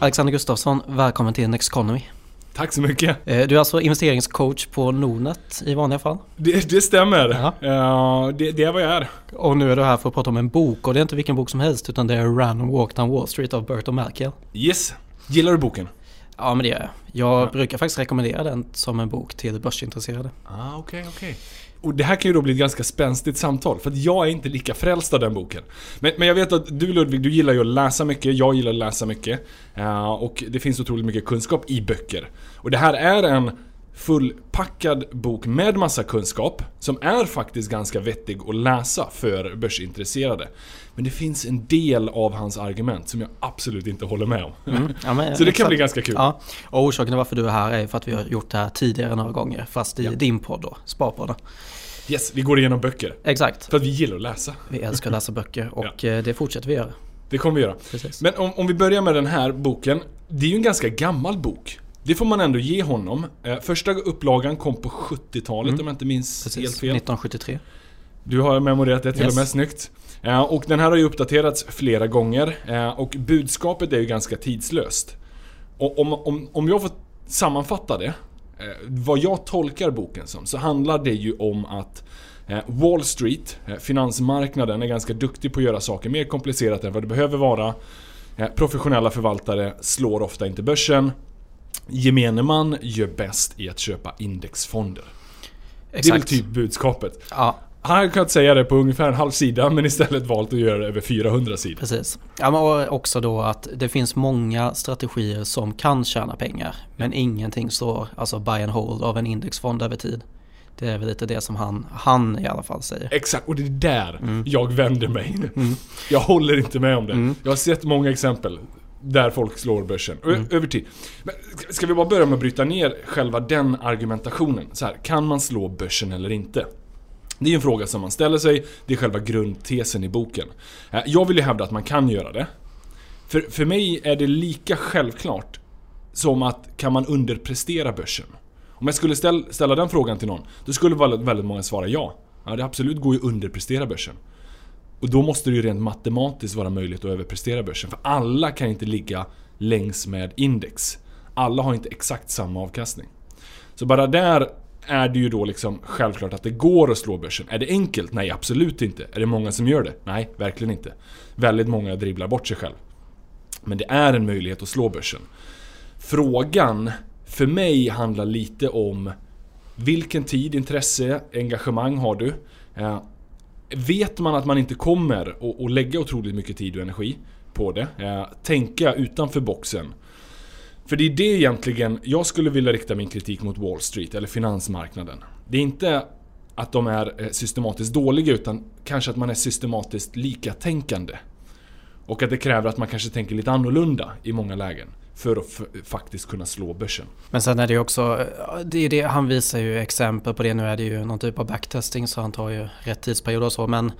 Alexander Gustafsson, välkommen till Nexeconomy. Tack så mycket. Eh, du är alltså investeringscoach på Nordnet i vanliga fall. Det, det stämmer. Ja. Ja, det, det är vad jag är. Och nu är du här för att prata om en bok och det är inte vilken bok som helst utan det är Random Walk Down Wall Street av Burton Malkiel. Yes. Gillar du boken? Ja men det gör jag. Jag Ja. brukar faktiskt rekommendera den som en bok till börsintresserade. Ah, okej, okej. Och det här kan ju då bli ett ganska spänstigt samtal, för att jag är inte lika frälst av den boken. Men, men jag vet att du Ludvig, du gillar ju att läsa mycket, jag gillar att läsa mycket. Uh, och det finns otroligt mycket kunskap i böcker. Och det här är en fullpackad bok med massa kunskap, som är faktiskt ganska vettig att läsa för börsintresserade. Men det finns en del av hans argument som jag absolut inte håller med om. Mm. Ja, men, Så det kan bli ganska kul. Ja, och orsaken till varför du är här är för att vi har gjort det här tidigare några gånger. Fast i Ja. din podd då, Sparpodden. Yes, vi går igenom böcker. Exakt. För att vi gillar att läsa. Vi älskar att läsa böcker och eh, det fortsätter vi göra. Det kommer vi göra. Precis. Men om, om vi börjar med den här boken. Det är ju en ganska gammal bok. Det får man ändå ge honom. Eh, första upplagan kom på 70-talet Mm. om jag inte minns Precis. helt fel. 1973. Du har memorerat det till Yes. och med, snyggt. Eh, och den här har ju uppdaterats flera gånger. Eh, och budskapet är ju ganska tidslöst. Och om, om, om jag får sammanfatta det. Vad jag tolkar boken som, så handlar det ju om att Wall Street, finansmarknaden, är ganska duktig på att göra saker mer komplicerat än vad det behöver vara. Professionella förvaltare slår ofta inte börsen. Gemene man gör bäst i att köpa indexfonder. Det är väl Exakt. typ budskapet. Ja, Han hade kunnat säga det på ungefär en halv sida men istället valt att göra det över 400 sidor. Precis. Ja, men också då att det finns många strategier som kan tjäna pengar. Men ingenting står, alltså buy and hold av en indexfond över tid. Det är väl lite det som han, han i alla fall säger. Exakt, och det är där Mm. jag vänder mig. Mm. Jag håller inte med om det. Mm. Jag har sett många exempel där folk slår börsen. Mm. Över tid. Men ska- vi bara börja med att bryta ner själva den argumentationen? Så här, kan man slå börsen eller inte? Det är en fråga som man ställer sig, det är själva grundtesen i boken. Eh, Jag vill ju hävda att man kan göra det. För, för mig är det lika självklart som att kan man underprestera börsen? Om jag skulle ställ, ställa den frågan till någon, då skulle väldigt många svara ja. Ja, det absolut går ju att underprestera börsen. Och då måste det ju rent matematiskt vara möjligt att överprestera börsen. För alla kan inte ligga längs med index. Alla har inte exakt samma avkastning. Så bara där är det ju då liksom självklart att det går att slå börsen. Är det enkelt? Nej, absolut inte. Är det många som gör det? Nej, verkligen inte. Väldigt många dribblar bort sig själv. Men det är en möjlighet att slå börsen. Frågan för mig handlar lite om vilken tid, intresse, engagemang har du? Eh, Vet man att man inte kommer att- lägga otroligt mycket tid och energi på det? Eh, tänka utanför boxen. För det är det egentligen jag skulle vilja rikta min kritik mot Wall Street eller finansmarknaden. Det är inte att de är eh, systematiskt dåliga utan kanske att man är systematiskt likatänkande. Och att det kräver att man kanske tänker lite annorlunda i många lägen. För att faktiskt kunna slå börsen. Men sen är det ju också, eh, det är det, han visar ju exempel på det. Nu är det ju någon typ av backtesting så han tar ju rätt tidsperiod och så. Men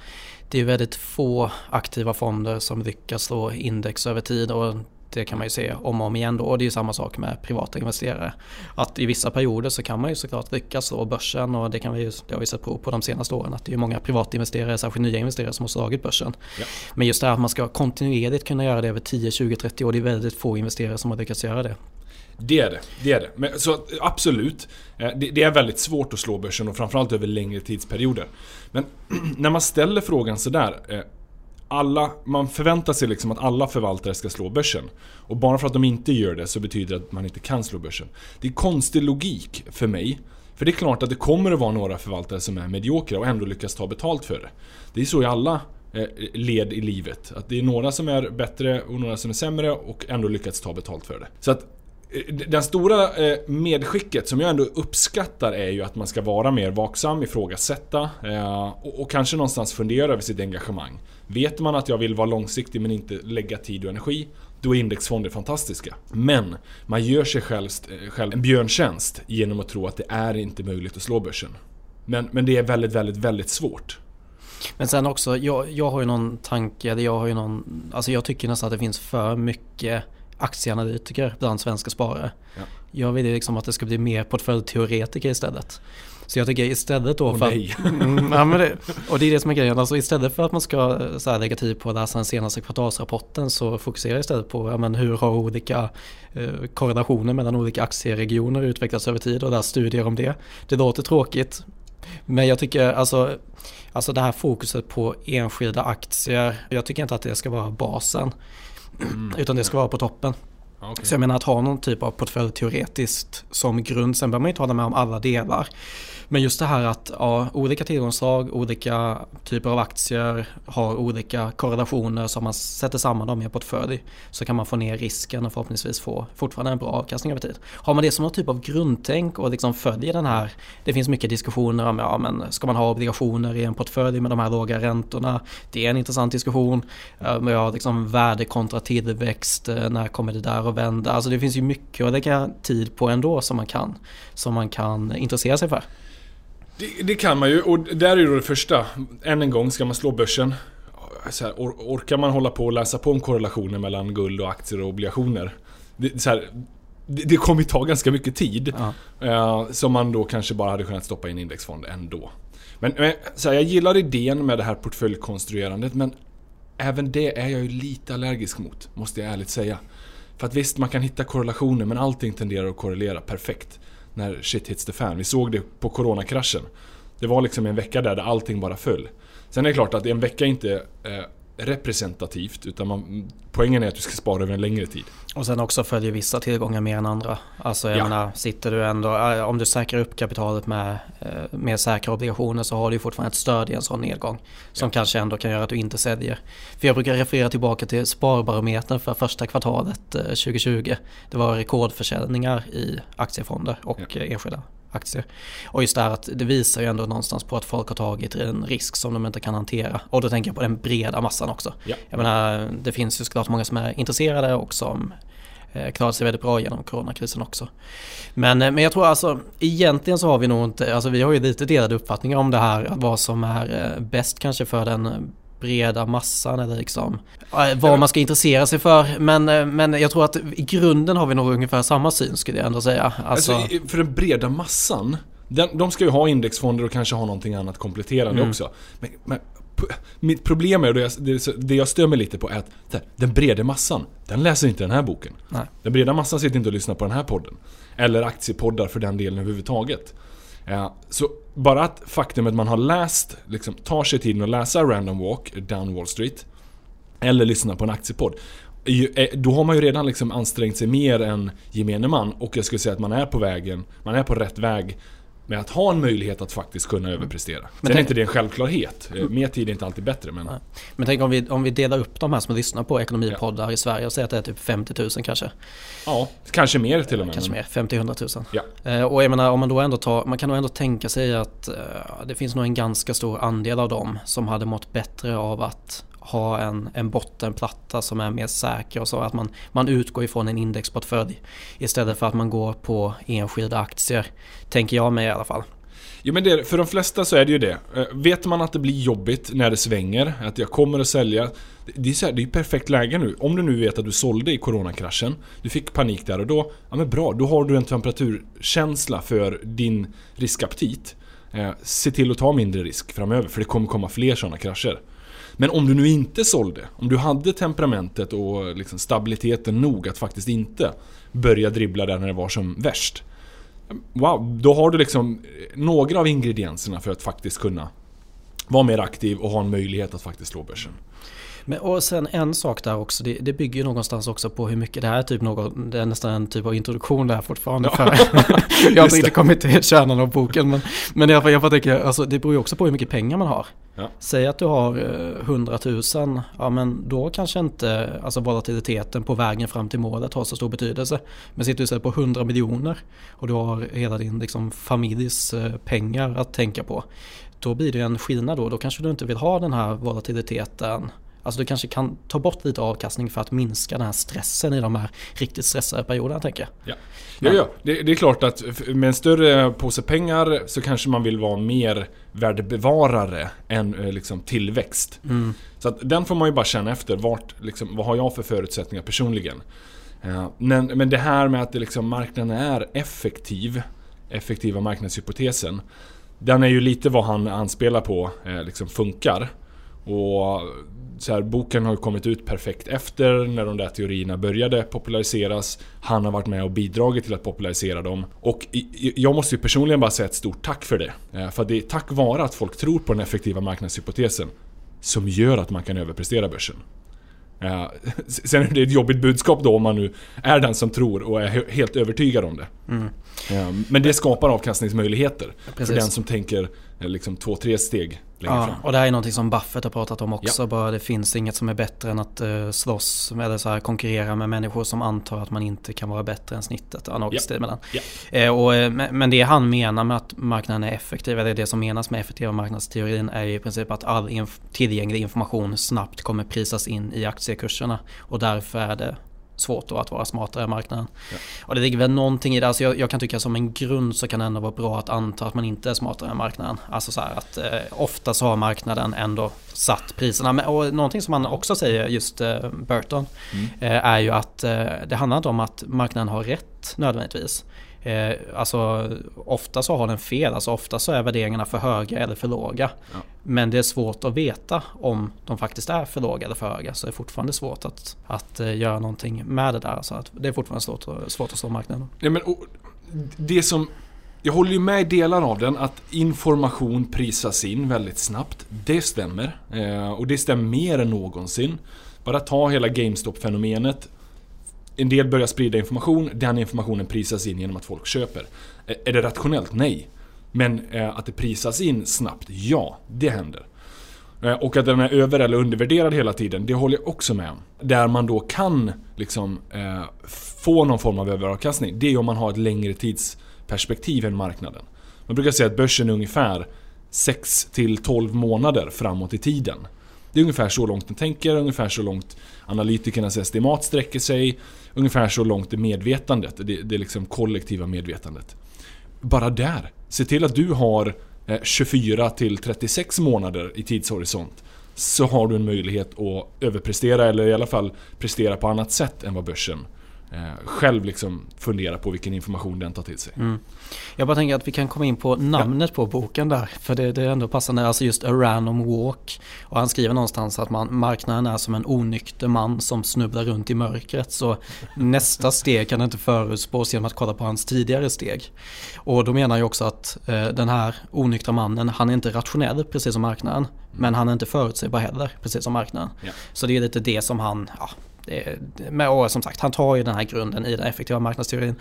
det är ju väldigt få aktiva fonder som lyckas slå index över tid. Och det kan man ju se om och om igen då. Och det är ju samma sak med privata investerare. Att i vissa perioder så kan man ju såklart lyckas slå börsen. Och det, kan vi ju, det har vi sett prov på de senaste åren. Att det är många privatinvesterare, särskilt nya investerare som har slagit börsen. Ja. Men just det här att man ska kontinuerligt kunna göra det över 10, 20, 30 år. Det är väldigt få investerare som har lyckats göra det. Det är det. Det är det. Men, så absolut. eh, Det, det är väldigt svårt att slå börsen och framförallt över längre tidsperioder. Men när man ställer frågan sådär. Alla, man förväntar sig liksom att alla förvaltare ska slå börsen. Och bara för att de inte gör det så betyder det att man inte kan slå börsen. Det är konstig logik för mig. För det är klart att det kommer att vara några förvaltare som är mediokra och ändå lyckas ta betalt för det. Det är så i alla eh, led i livet. Att det är några som är bättre och några som är sämre och ändå lyckats ta betalt för det. Så att eh, det den stora eh, medskicket som jag ändå uppskattar är ju att man ska vara mer vaksam, ifrågasätta och kanske någonstans fundera över sitt engagemang. Vet man att jag vill vara långsiktig men inte lägga tid och energi, då är indexfonder fantastiska. Men man gör sig själv, eh, själv en björntjänst genom att tro att det är inte möjligt att slå börsen. Men, men det är väldigt, väldigt, väldigt svårt. Men sen också, jag, jag har ju någon tanke, eller jag har ju någon, alltså jag tycker nästan att det finns för mycket aktieanalytiker bland svenska sparare. Ja. Jag vill liksom att det ska bli mer portföljteoretiker istället. Så jag tycker istället då för nej. att... Mm, ja, det, och det är det som är grejen. Alltså istället för att man ska så här, lägga tid på att läsa den senaste kvartalsrapporten så fokuserar jag istället på ja, men hur har olika eh, korrelationer mellan olika aktieregioner utvecklats över tid och där studier om det. Det låter tråkigt. Men jag tycker alltså, alltså det här fokuset på enskilda aktier, jag tycker inte att det ska vara basen. Mm. Utan det ska vara på toppen. Okay. Så jag menar att ha någon typ av portfölj teoretiskt som grund. Sen behöver man inte hålla med om alla delar. Men just det här att ja, olika tillgångsslag, olika typer av aktier har olika korrelationer som man sätter samman dem i en portfölj. Så kan man få ner risken och förhoppningsvis få fortfarande en bra avkastning över tid. Har man det som någon typ av grundtänk och liksom följer den här, det finns mycket diskussioner om, ja men ska man ha obligationer i en portfölj med de här låga räntorna? Det är en intressant diskussion. Eh, ja, liksom värde kontra tillväxt, eh, när kommer det där att vända? Alltså det finns ju mycket att lägga tid på ändå som man kan, som man kan intressera sig för. Det, det, kan man ju och där är ju det första. Än en gång, ska man slå börsen? Här, or, orkar man hålla på och läsa på om korrelationer mellan guld och aktier och obligationer? Det, så här, det, det kommer ju ta ganska mycket tid. Ja. Eh, som man då kanske bara hade kunnat stoppa in i indexfond ändå. Men, men så här, jag gillar idén med det här portföljkonstruerandet men även det är jag ju lite allergisk mot, måste jag ärligt säga. För att visst, man kan hitta korrelationer men allting tenderar att korrelera perfekt när shit hits the fan. Vi såg det på coronakraschen. Det var liksom en vecka där, där allting bara föll. Sen är det klart att en vecka inte eh, representativt utan man, poängen är att du ska spara över en längre tid. Och sen också följer vissa tillgångar mer än andra. Alltså jag ja. menar, sitter du ändå, eh, om du säkrar upp kapitalet med, eh, med säkra obligationer så har du fortfarande ett stöd i en sån nedgång. Som ja. kanske ändå kan göra att du inte säljer. För jag brukar referera tillbaka till Sparbarometern för första kvartalet 2020. Eh, det var rekordförsäljningar i aktiefonder och ja. enskilda aktier. Och just det här att det visar ju ändå någonstans på att folk har tagit en risk som de inte kan hantera. Och då tänker jag på den breda massan också. Ja. Jag menar, det finns ju såklart många som är intresserade och som eh, klarat sig väldigt bra genom coronakrisen också. Men, eh, men jag tror alltså egentligen så har vi nog inte, alltså vi har ju lite delade uppfattningar om det här, vad som är eh, bäst kanske för den breda massan eller liksom vad man ska intressera sig för. Men, eh, men jag tror att i grunden har vi nog ungefär samma syn skulle jag ändå säga. Alltså, alltså för den breda massan, den, de ska ju ha indexfonder och kanske ha någonting annat kompletterande mm. också. Men, men, mitt problem är, det jag, det jag stör mig lite på är att här, den breda massan, den läser inte den här boken. Nej. Den breda massan sitter inte och lyssnar på den här podden. Eller aktiepoddar för den delen överhuvudtaget. Ja, så bara att faktumet man har läst, liksom, tar sig tiden att läsa Random Walk down Wall Street eller lyssna på en aktiepodd. Då har man ju redan liksom ansträngt sig mer än gemene man och jag skulle säga att man är på vägen, man är på rätt väg med att ha en möjlighet att faktiskt kunna mm. överprestera. Men Sen är inte det en självklarhet. Mm. Mer tid är inte alltid bättre. Men, men tänk om vi, om vi delar upp de här som lyssnar på ekonomipoddar ja. i Sverige och säger att det är typ 50 000 kanske. Ja, kanske mer till och med. Kanske mer, 50-100 000. Ja. Eh, och jag menar om man då ändå tar, man kan nog ändå tänka sig att uh, det finns nog en ganska stor andel av dem som hade mått bättre av att ha en, en bottenplatta som är mer säker och så att man, man utgår ifrån en indexportfölj istället för att man går på enskilda aktier. Tänker jag mig i alla fall. Jo men det, för de flesta så är det ju det. Eh, vet man att det blir jobbigt när det svänger, att jag kommer att sälja. Det är, så här, det är perfekt läge nu. Om du nu vet att du sålde i coronakraschen, du fick panik där och då. Ja men bra, då har du en temperaturkänsla för din riskaptit. Eh, se till att ta mindre risk framöver, för det kommer komma fler sådana krascher. Men om du nu inte sålde, om du hade temperamentet och liksom stabiliteten nog att faktiskt inte börja dribbla där när det var som värst. Wow, då har du liksom eh, några av ingredienserna för att faktiskt kunna vara mer aktiv och ha en möjlighet att faktiskt slå börsen. Men, och sen en sak där också, det, det bygger ju någonstans också på hur mycket det här är typ något, det är nästan en typ av introduktion där fortfarande. För, jag har inte kommit till kärnan av boken men, men jag, jag tänker, alltså, det beror ju också på hur mycket pengar man har. Ja. Säg att du har 100 eh, 000, ja men då kanske inte alltså volatiliteten på vägen fram till målet har så stor betydelse. Men sitter du istället på 100 miljoner och du har hela din liksom, familjs eh, pengar att tänka på. Då blir det en skillnad då, då kanske du inte vill ha den här volatiliteten Alltså du kanske kan ta bort lite avkastning för att minska den här stressen i de här riktigt stressade perioderna tänker jag. Ja, ja, ja. Det, det, är klart att med en större påse pengar så kanske man vill vara mer värdebevarare än eh, liksom, tillväxt. Mm. Så att den får man ju bara känna efter. Vart, liksom, vad har jag för förutsättningar personligen? Eh, men, men det här med att det liksom marknaden är effektiv, effektiva marknadshypotesen. Den är ju lite vad han anspelar på eh, liksom funkar. Och så här, boken har kommit ut perfekt efter när de där teorierna började populariseras. Han har varit med och bidragit till att popularisera dem. Och jag måste ju personligen bara säga ett stort tack för det. Eh, för det är tack vare att folk tror på den effektiva marknadshypotesen som gör att man kan överprestera börsen. Ja, sen är det ett jobbigt budskap då om man nu är den som tror och är helt övertygad om det. Mm. Ja, men det skapar avkastningsmöjligheter Precis. för den som tänker eh, liksom två, tre steg längre ja, fram. Och det här är någonting som Buffett har pratat om också. Ja. Bara det finns inget som är bättre än att uh, slåss eller så här, konkurrera med människor som antar att man inte kan vara bättre än snittet. Ja, något. Ja. Uh, och, uh, men det han menar med att marknaden är effektiv, eller det som menas med effektiva marknadsteorin är i princip att all inf tillgänglig information snabbt kommer prisas in i aktiekurserna. Och därför är det svårt då att vara smartare i marknaden. Ja. Och det ligger väl någonting i det. Alltså jag, jag, kan tycka som en grund så kan det ändå vara bra att anta att man inte är smartare än marknaden. Alltså så att eh, ofta så har marknaden ändå satt priserna. Men, och någonting som man också säger, just eh, Burton, mm. eh, är ju att eh, det handlar inte om att marknaden har rätt nödvändigtvis. Eh, alltså ofta så har den fel, alltså ofta så är värderingarna för höga eller för låga. Ja. Men det är svårt att veta om de faktiskt är för låga eller för höga. Så det är fortfarande svårt att, att eh, göra någonting med det där. Så att det är fortfarande svårt, svårt att slå marknaden. Ja, men, det som jag håller ju med i delar av den att information prisas in väldigt snabbt. Det stämmer. Eh, och det stämmer mer än någonsin. Bara ta hela GameStop-fenomenet en del börjar sprida information, den informationen prisas in genom att folk köper. Är det rationellt? Nej. Men att det prisas in snabbt? Ja, det händer. Och att den är över eller undervärderad hela tiden, det håller jag också med om. Där man då kan liksom, eh, få någon form av överavkastning, det är om man har ett längre tidsperspektiv än marknaden. Man brukar säga att börsen är ungefär 6 12 månader framåt i tiden. Det är ungefär så långt den tänker, ungefär så långt analytikernas estimat sträcker sig. Ungefär så långt är medvetandet, det, det liksom kollektiva medvetandet. Bara där, se till att du har eh, 24 till 36 månader i tidshorisont. Så har du en möjlighet att överprestera eller i alla fall prestera på annat sätt än vad börsen eh, själv liksom fundera på vilken information den tar till sig. Mm. Jag bara tänker att vi kan komma in på namnet ja. på boken där. För det, det, är ändå passande, alltså just A Random Walk. Och han skriver någonstans att man, marknaden är som en onykter man som snubblar runt i mörkret. Så nästa steg kan inte förutspås genom att kolla på hans tidigare steg. Och då menar jag också att eh, den här onyktra mannen, han är inte rationell precis som marknaden. Men han är inte förutsägbar heller, precis som marknaden. Ja. Så det är lite det som han, ja, det, och som sagt, han tar ju den här grunden i den effektiva marknadsteorin.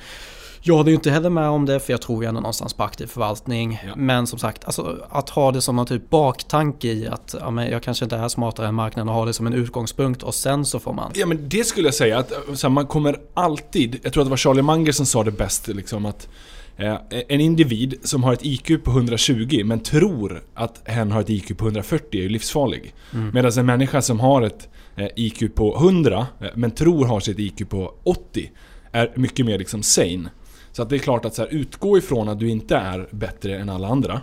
Jag håller ju inte heller med om det för jag tror ju ändå någonstans på aktiv förvaltning. Ja. Men som sagt, alltså, att ha det som någon typ baktanke i att ja, men jag kanske inte är smartare än marknaden och ha det som en utgångspunkt och sen så får man... Ja men det skulle jag säga att här, man kommer alltid, jag tror att det var Charlie Munger som sa det bäst liksom att eh, en individ som har ett IQ på 120 men tror att hen har ett IQ på 140 är ju livsfarlig. Mm. Medan en människa som har ett Eh, IQ på 100 eh, men tror har sitt IQ på 80 är mycket mer liksom sane. Så att det är klart att så här, utgå ifrån att du inte är bättre än alla andra.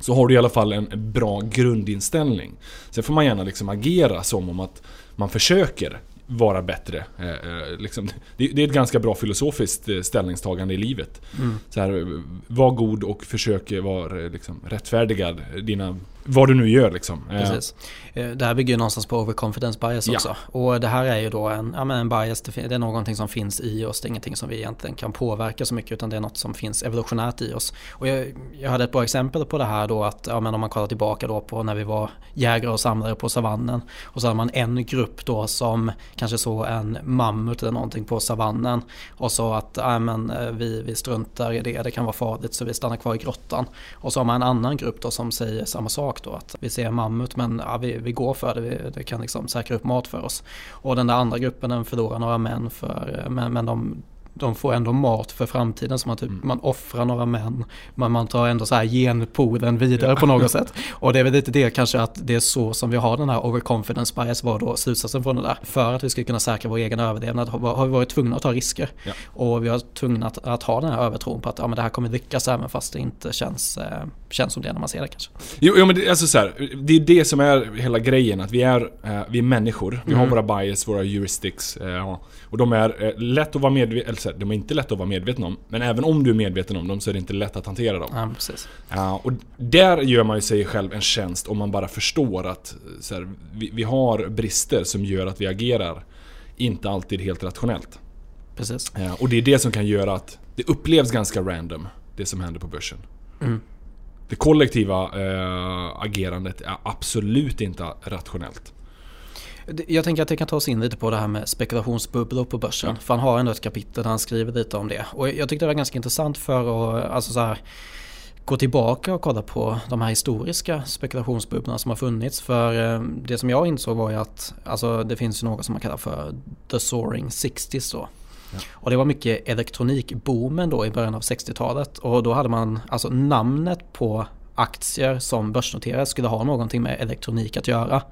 Så har du i alla fall en bra grundinställning. Sen får man gärna liksom agera som om att man försöker vara bättre. Eh, eh, liksom, det, det, är ett ganska bra filosofiskt eh, ställningstagande i livet. Mm. Så här, var god och försök vara liksom, rättfärdigad. Dina, vad du nu gör liksom. Precis. Det här bygger ju någonstans på overconfidence bias också. Ja. Och det här är ju då en, ja, men en bias, det är någonting som finns i oss. Det är ingenting som vi egentligen kan påverka så mycket utan det är något som finns evolutionärt i oss. Och jag, jag hade ett bra exempel på det här då att ja, men om man kollar tillbaka då på när vi var jägare och samlare på savannen. Och så hade man en grupp då som kanske så en mammut eller någonting på savannen och så att äh, men, eh, vi, vi struntar i det, det kan vara farligt så vi stannar kvar i grottan. Och så har man en annan grupp då som säger samma sak då att vi ser mammut men ja, vi, vi går för det, vi, det kan liksom säkra upp mat för oss. Och den där andra gruppen den förlorar några män för, eh, men, men de de får ändå mat för framtiden. Så man, typ, mm. man offrar några män. Men man tar ändå så här genpoolen vidare på något sätt. Och det är väl lite det kanske att det är så som vi har den här overconfidence bias var då slutsatsen från det där. För att vi ska kunna säkra vår egen överlevnad har vi varit tvungna att ta risker. Ja. Och vi har tvungna att, att, ha den här övertron på att ja, men det här kommer lyckas även fast det inte känns eh, känns som det när man ser det kanske. Jo, jo men det, alltså så här, det är det som är hela grejen. Att vi är, eh, vi är människor. Vi har Mm. våra bias, våra heuristics. Eh. Och de är eh, lätt att vara medvetna eller så här, de är inte lätt att vara medveten om. Men även om du är medveten om dem så är det inte lätt att hantera dem. Ja, precis. Och där gör man ju sig själv en tjänst om man bara förstår att eh, så här, vi, vi har brister som gör att vi agerar inte alltid helt rationellt. precis. Ja, och det är det som kan göra att det upplevs ganska random, det som händer på börsen. Mm. Det kollektiva eh, agerandet är absolut inte rationellt. Jag tänker att det kan ta oss in lite på det här med spekulationsbubblor på börsen. För han har ändå ett kapitel där han skriver lite om det. Och jag tyckte det var ganska intressant för att alltså så här, gå tillbaka och kolla på de här historiska spekulationsbubblorna som har funnits. För eh, det som jag insåg var ju att alltså, det finns något som man kallar för The Soaring 60s då. Ja. Och det var mycket elektronikboomen då i början av 60-talet. Och då hade man alltså namnet på aktier som börsnoterades skulle ha någonting med elektronik att göra.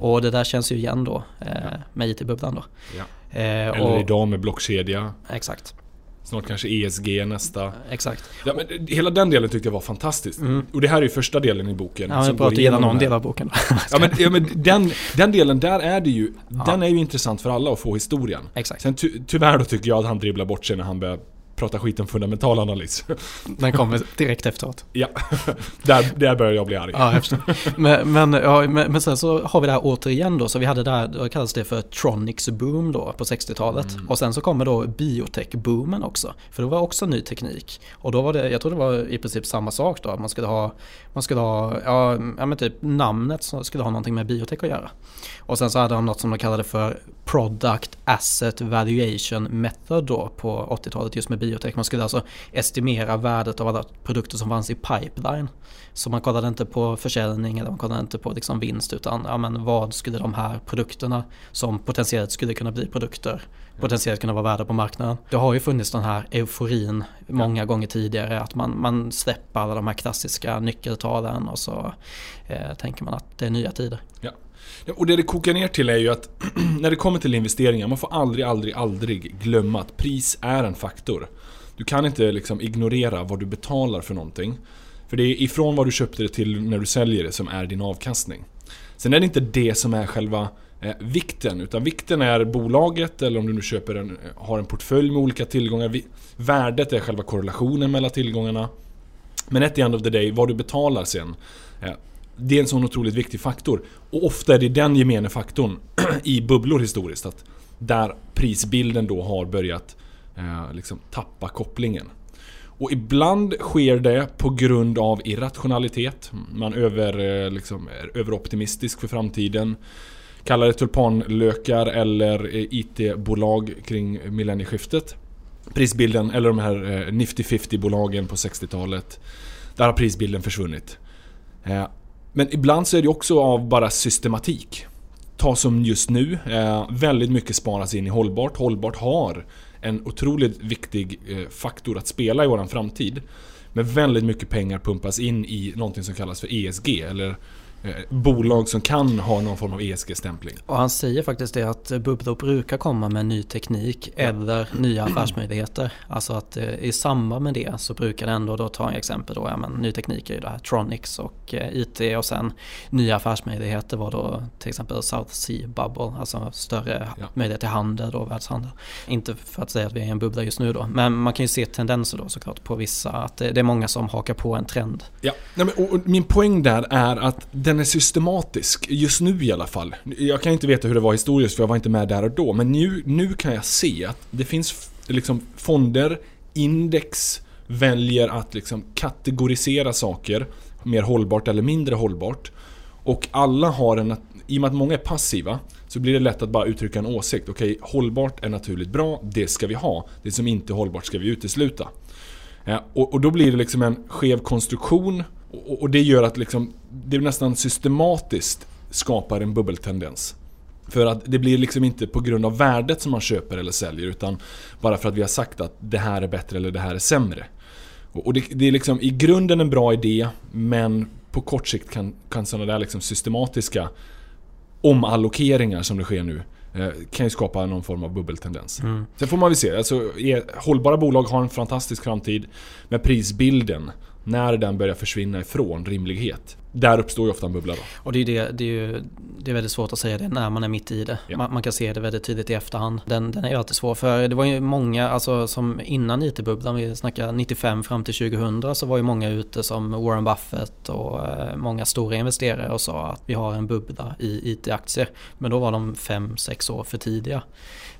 Och det där känns ju igen då eh, med IT-bubblan då. Ja. Eh, Eller och, idag med blockkedja. Exakt, Snart kanske ESG nästa. exakt. Ja, men hela den delen tyckte jag var fantastisk. Mm. Och det här är ju första delen i boken. Ja, som du gillar igenom någon del av boken. Ja men, ja, men den, den delen där är det ju, Ja. den är ju intressant för alla att få historien. Exakt, Sen ty, tyvärr då tycker jag att han dribblar bort sig när han börjar prata skit om fundamental analys. den kommer direkt efteråt. ja, där, där börjar jag bli arg. Ja. Men, men, ja, men, men sen så har vi det här återigen då, så vi hade där, då kallas det för Tronics boom då på 60-talet. Mm. Och sen så kommer då biotech-boomen också. För det var också ny teknik. Och då var det, jag tror det var i princip samma sak då, man skulle ha, man skulle ha, ja, men typ namnet skulle ha någonting med biotech att göra. Och sen så hade de något som de kallade för Product Asset Valuation Method då på 80-talet just med biotech. Man skulle alltså estimera värdet av alla produkter som fanns i pipeline. Så man kollade inte på försäljning eller man kollade inte på liksom vinst utan ja, men vad skulle de här produkterna som potentiellt skulle kunna bli produkter potentiellt kunna vara värda på marknaden. Det har ju funnits den här euforin många gånger tidigare att man, man släpper alla de här klassiska nyckeltalen och så eh, tänker man att det är nya tider. Ja, och det det kokar ner till är ju att när det kommer till investeringar, man får aldrig, aldrig, aldrig glömma att pris är en faktor. Du kan inte liksom ignorera vad du betalar för någonting. För det är ifrån vad du köpte det till när du säljer det som är din avkastning. Sen är det inte det som är själva eh, vikten, utan vikten är bolaget eller om du nu köper en, har en portfölj med olika tillgångar. Värdet är själva korrelationen mellan tillgångarna. Men at the end of the day, vad du betalar sen. Eh, det är en sån otroligt viktig faktor. Och ofta är det den gemene faktorn i bubblor historiskt. Att där prisbilden då har börjat eh, liksom tappa kopplingen. Och ibland sker det på grund av irrationalitet. Man över, eh, liksom, är överoptimistisk för framtiden. Kallar det tulpanlökar eller eh, IT-bolag kring millennieskiftet. Prisbilden, eller de här eh, Nifty 50-bolagen på 60-talet. Där har prisbilden försvunnit. Eh, men ibland så är det också av bara systematik. Ta som just nu, eh, väldigt mycket sparas in i hållbart. Hållbart har en otroligt viktig eh, faktor att spela i våran framtid. Men väldigt mycket pengar pumpas in i någonting som kallas för ESG, eller bolag som kan ha någon form av ESG-stämpling. Och han säger faktiskt det att bubblor brukar komma med ny teknik eller nya affärsmöjligheter. Alltså att eh, i samband med det så brukar det ändå då ta exempel då, ja men ny teknik är ju det här Tronics och eh, IT och sen nya affärsmöjligheter var då till exempel South Sea Bubble, alltså större Ja. möjlighet till handel och världshandel. Inte för att säga att vi är en bubbla just nu då, men man kan ju se tendenser då såklart på vissa, att det, det är många som hakar på en trend. Ja, nej men, och, och min poäng där är att den är systematisk, just nu i alla fall. Jag kan inte veta hur det var historiskt för jag var inte med där och då, men nu, nu kan jag se att det finns liksom fonder, index väljer att liksom kategorisera saker, mer hållbart eller mindre hållbart. Och alla har en, i och med att många är passiva, så blir det lätt att bara uttrycka en åsikt. Okej, hållbart är naturligt bra, det ska vi ha. Det som inte är hållbart ska vi utesluta. Eh, och, och då blir det liksom en skev konstruktion och, och det gör att liksom, det nästan systematiskt skapar en bubbeltendens. För att det blir liksom inte på grund av värdet som man köper eller säljer utan bara för att vi har sagt att det här är bättre eller det här är sämre. Och, det, det är liksom i grunden en bra idé men på kort sikt kan, kan sådana där liksom systematiska omallokeringar som det sker nu eh, kan ju skapa någon form av bubbeltendens. Sen får man väl se. Alltså, är, hållbara bolag har en fantastisk framtid. Men prisbilden när den börjar försvinna ifrån rimlighet. Där uppstår ju ofta en bubbla då. Och det är, det, det är ju det är väldigt svårt att säga det när man är mitt i det. Ja. Man, man kan se det väldigt tydligt i efterhand. Den, den är ju alltid svår. För det var ju många, alltså som innan IT-bubblan, vi snackar 95 fram till 2000, så var ju många ute som Warren Buffett och eh, många stora investerare och sa att vi har en bubbla i IT-aktier. Men då var de 5-6 år för tidiga.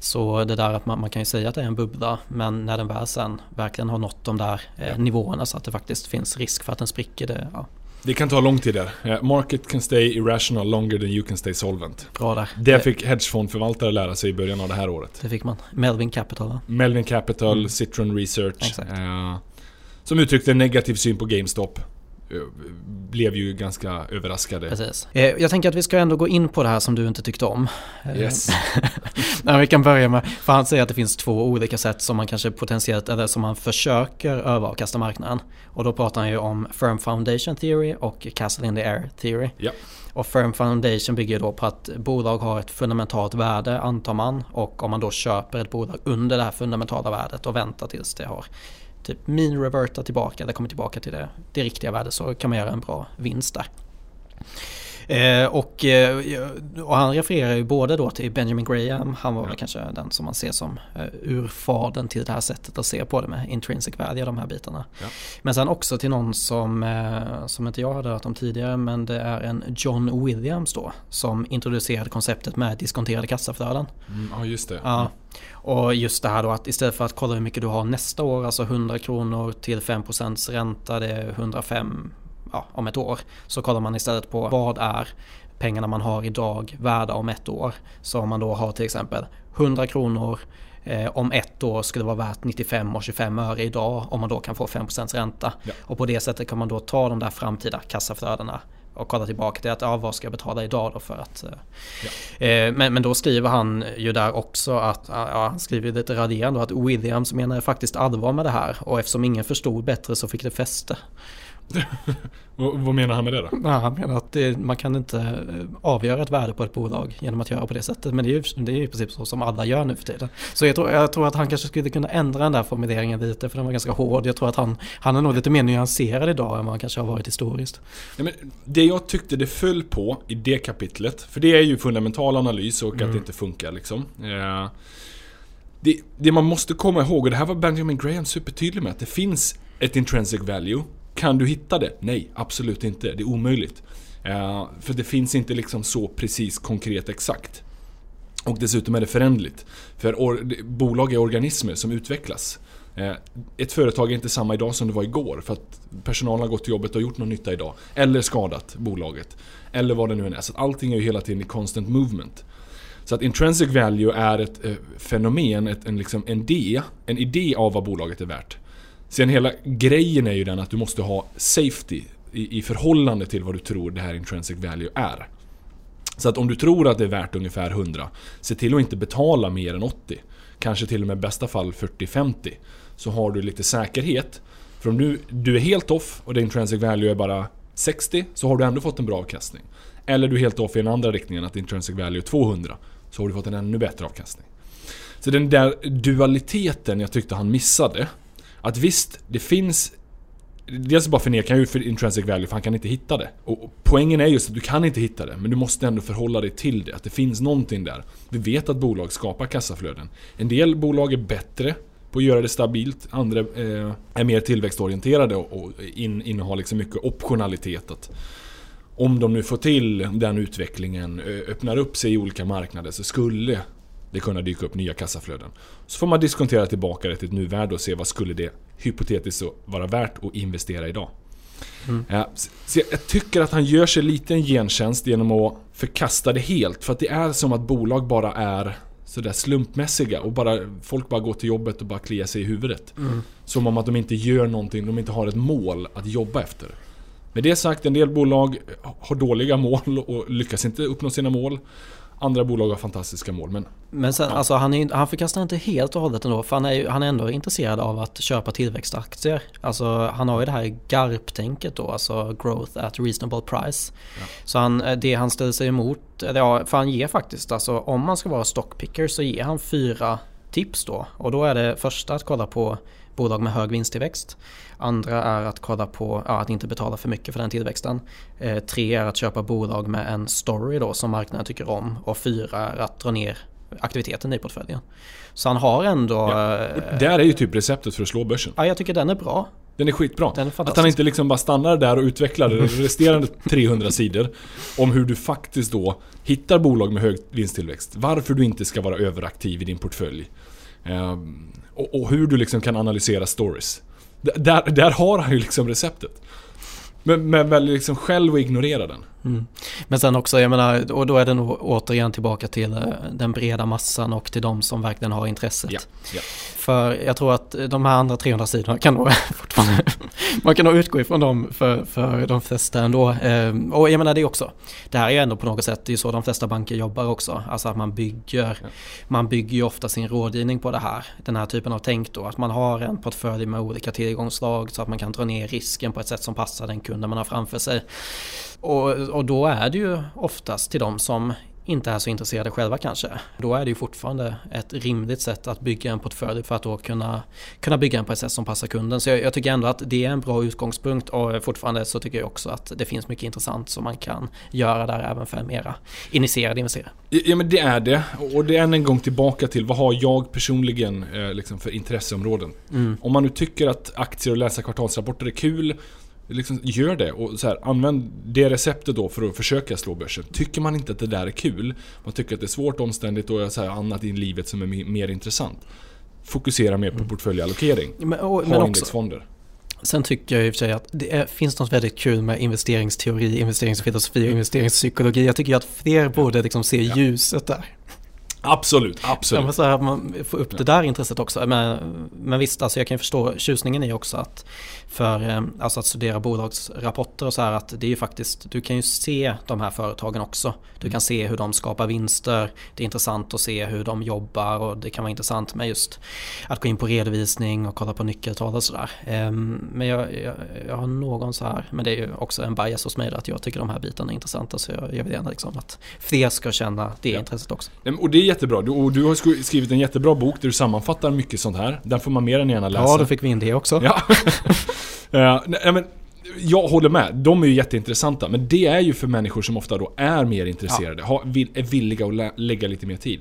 Så det där att man, man kan ju säga att det är en bubbla, men när den väl sen verkligen har nått de där eh, nivåerna så att det faktiskt finns risk för att den spricker, det, ja, Det kan ta lång tid där. Eh, Market can stay irrational longer than you can stay solvent. bra där. Det fick hedgefondförvaltare lära sig i början av det här året. det fick man. Melvin Capital va? Melvin Capital, Mm. Citron Research. Exakt. Eh, som uttryckte en negativ syn på GameStop. Eh, blev ju ganska överraskade. Precis. Eh, Jag tänker att vi ska ändå gå in på det här som du inte tyckte om. Eh, Yes. Nej, vi kan börja med, för han säger att det finns två olika sätt som man kanske potentiellt, eller som man försöker överavkasta marknaden. Och då pratar han ju om Firm Foundation Theory och Castle in the Air Theory. Ja. Och Firm Foundation bygger då på att bolag har ett fundamentalt värde antar man och om man då köper ett bolag under det här fundamentala värdet och väntar tills det har typ mean reverta tillbaka eller kommer tillbaka till det, det riktiga värdet så kan man göra en bra vinst där. Eh, och, eh, och han refererar ju både då till Benjamin Graham, han var väl kanske den som man ser som eh, urfadern till det här sättet att se på det med intrinsic value, de här bitarna. Ja. Men sen också till någon som, eh, som inte jag hade hört om tidigare, men det är en John Williams då, som introducerade konceptet med diskonterade kassaflöden. Mm, ja, just det. Ja. Och just det här då att istället för att kolla hur mycket du har nästa år, alltså 100 kronor till 5% ränta, det är 105 ja, om ett år. Så kollar man istället på vad är pengarna man har idag värda om ett år. Så om man då har till exempel 100 kronor eh, om ett år skulle vara värt 95 och 25 öre idag om man då kan få 5% ränta. Ja. Och på det sättet kan man då ta de där framtida kassaflödena och kolla tillbaka till att ja, vad ska jag betala idag då för att... eh, eh, men, men då skriver han ju där också att, ja, han skriver lite raljerande att Williams menar faktiskt allvar med det här och eftersom ingen förstod bättre så fick det fäste. Vad menar han med det då? Ja, han menar att det, man kan inte eh, avgöra ett värde på ett bolag genom att göra på det sättet. Men det är ju det är ju i princip så som alla gör nu för tiden. Så jag tror, jag tror att han kanske skulle kunna ändra den där formuleringen lite för den var ganska hård. Jag tror att han, han är nog lite mer nyanserad idag än vad han kanske har varit historiskt. Nej, men det jag tyckte det föll på i det kapitlet, för det är ju fundamental analys och att Mm. det inte funkar liksom. Eh, det, det man måste komma ihåg, och det här var Benjamin Graham supertydlig med, att det finns ett intrinsic value. Kan du hitta det? Nej, absolut inte. Det är omöjligt. Eh, för det finns inte liksom så precis konkret exakt. Och dessutom är det förändligt. För or- bolag är organismer som utvecklas. Eh, Ett företag är inte samma idag som det var igår för att personalen har gått till jobbet och gjort någon nytta idag. Eller skadat bolaget. Eller vad det nu än är. Så allting är ju hela tiden i constant movement. Så att intrinsic value är ett eh, fenomen, ett, en, liksom, en idé, en idé av vad bolaget är värt. Sen hela grejen är ju den att du måste ha safety i, i förhållande till vad du tror det här intrinsic value är. Så att om du tror att det är värt ungefär 100, se till att inte betala mer än 80. Kanske till och med i bästa fall 40-50. Så har du lite säkerhet. För om du, du är helt off och det intrinsic value är bara 60 så har du ändå fått en bra avkastning. Eller du är helt off i den andra riktningen att intrinsic value är 200 så har du fått en ännu bättre avkastning. Så den där dualiteten jag tyckte han missade. Att visst, det finns Dels bara förnekar han ju för intrinsic value för han kan inte hitta det. Och poängen är just att du kan inte hitta det, men du måste ändå förhålla dig till det. Att det finns någonting där. Vi vet att bolag skapar kassaflöden. En del bolag är bättre på att göra det stabilt. Andra eh, är mer tillväxtorienterade och, och in, innehar liksom mycket optionalitet. Att om de nu får till den utvecklingen, öppnar upp sig i olika marknader så skulle det kunna dyka upp nya kassaflöden. Så får man diskontera tillbaka det till ett nuvärde och se vad skulle det hypotetiskt vara värt att investera idag. Mm. Ja, så jag- jag tycker att han gör sig lite en gentjänst genom att förkasta det helt. För att det är som att bolag bara är sådär slumpmässiga och bara, folk bara går till jobbet och bara kliar sig i huvudet. Mm. Som om att de inte gör någonting, de inte har ett mål att jobba efter. Med det sagt, en del bolag har dåliga mål och lyckas inte uppnå sina mål. Andra bolag har fantastiska mål, men Men sen, Ja. alltså han, är, han förkastar inte helt och hållet ändå, för han är, ju- han är ändå intresserad av att köpa tillväxtaktier. Alltså han har ju det här GARP-tänket då, alltså Growth at Reasonable Price. Ja. Så han, eh, det han ställer sig emot, ja, för han ger faktiskt, alltså om man ska vara stockpicker så ger han fyra tips då. Och då är det första att kolla på bolag med hög vinsttillväxt. Andra är att kolla på ja, att inte betala för mycket för den tillväxten. Eh, tre är att köpa bolag med en story då som marknaden tycker om. Och fyra är att dra ner aktiviteten i portföljen. Så han har ändå... Ja. Eh, där är ju typ receptet för att slå börsen. Ja, jag tycker den är bra. Den är skitbra. Den är att han inte liksom bara stannar där och utvecklar resterande 300 sidor om hur du faktiskt då hittar bolag med hög vinsttillväxt. Varför du inte ska vara överaktiv i din portfölj. Och, och hur du liksom kan analysera stories. Där, där har han ju liksom receptet. Men, men väljer liksom själv att ignorera den. Mm. Men sen också, jag menar, och då är det nog återigen tillbaka till eh, den breda massan och till de som verkligen har intresset. Ja, ja. För jag tror att de här andra 300 sidorna kan nog fortfarande, man kan nog utgå ifrån dem för, för de flesta ändå. Ehm, och jag menar det också, det här är ju ändå på något sätt, det är så de flesta banker jobbar också. Alltså att man bygger, ja. man bygger ju ofta sin rådgivning på det här. Den här typen av tänk då, att man har en portfölj med olika tillgångslag så att man kan dra ner risken på ett sätt som passar den kunden man har framför sig. Och, och då är det ju oftast till de som inte är så intresserade själva kanske. Då är det ju fortfarande ett rimligt sätt att bygga en portfölj för att då kunna, kunna bygga den på ett sätt som passar kunden. Så jag, jag, tycker ändå att det är en bra utgångspunkt och fortfarande så tycker jag också att det finns mycket intressant som man kan göra där även för mera initierade investerare. Ja men det är det. Och det är än en gång tillbaka till vad har jag personligen eh, liksom för intresseområden. Mm. Om man nu tycker att aktier och läsa kvartalsrapporter är kul Liksom, gör det och så här, använd det receptet då för att försöka slå börsen. Tycker man inte att det där är kul, man tycker att det är svårt, omständigt och så här, annat i livet som är mer intressant. Fokusera mer på mm. portföljallokering. Men, och, ha indexfonder. Sen tycker jag i och för sig att det är, finns något väldigt kul med investeringsteori, investeringsfilosofi och investeringspsykologi. Jag tycker att fler borde liksom se ljuset där. Absolut, absolut. Ja, så här, man får upp det där intresset också. Men, men visst, alltså jag kan förstå tjusningen i också att för eh, alltså att studera bolagsrapporter och så här att det är ju faktiskt, du kan ju se de här företagen också. Du kan se hur de skapar vinster. Det är intressant att se hur de jobbar och det kan vara intressant med just att gå in på redovisning och kolla på nyckeltal och sådär. Ehm, men jag, jag, jag, har någon så här, men det är ju också en bias hos mig att jag tycker de här bitarna är intressanta så jag, jag vill gärna liksom att fler ska känna det ja. intresset också. Och det jättebra. Du, och du har skrivit en jättebra bok där du sammanfattar mycket sånt här. Den får man mer än gärna läsa. Ja, då fick vi in det också. Ja. uh, nej, men, jag håller med, de är ju jätteintressanta. Men det är ju för människor som ofta då är mer intresserade, ja. vill, är villiga att lä lägga lite mer tid.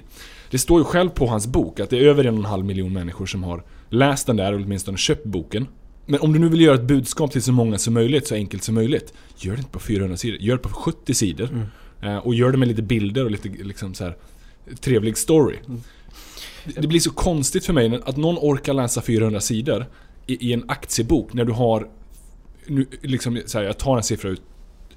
Det står ju själv på hans bok att det är över en och en halv miljon människor som har läst den där, eller åtminstone köpt boken. Men om du nu vill göra ett budskap till så många som möjligt, så enkelt som möjligt. Gör det inte på 400 sidor, gör det på 70 sidor. Mm. Uh, och gör det med lite bilder och lite liksom så här, trevlig story. Mm. Det blir så konstigt för mig att någon orkar läsa 400 sidor i, i en aktiebok när du har... Nu, liksom, så här, jag tar en siffra ut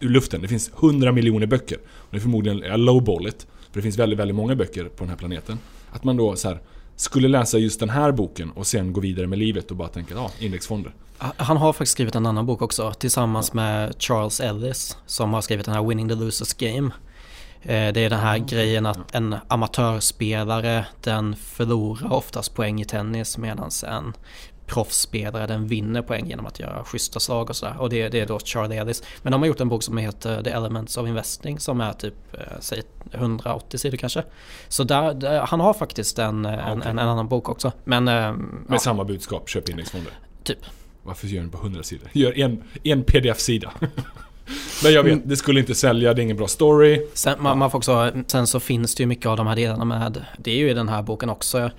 ur luften. Det finns 100 miljoner böcker. Och det är förmodligen jag lowball it, För det finns väldigt, väldigt många böcker på den här planeten. Att man då så här, skulle läsa just den här boken och sen gå vidare med livet och bara tänka ja, indexfonder. Ah, han har faktiskt skrivit en annan bok också tillsammans med Charles Ellis som har skrivit den här Winning the Losers Game. Eh, det är den här grejen att en amatörspelare den förlorar oftast poäng i tennis medan en proffsspelare den vinner poäng genom att göra schyssta slag och sådär. Och det, det, är då Charlie Ellis. Men de har gjort en bok som heter The Elements of Investing som är typ eh, säg 180 sidor kanske. Så där, där han har faktiskt en, okay. en, en, annan bok också. Men, eh, Med ja. samma budskap, köp indexfonder? Typ. Varför gör den på 100 sidor? Gör en, en pdf-sida. Men jag vet, mm. det skulle inte sälja, det är ingen bra story. Sen, man, man får också, sen så finns det ju mycket av de här delarna med, det är ju i den här boken också.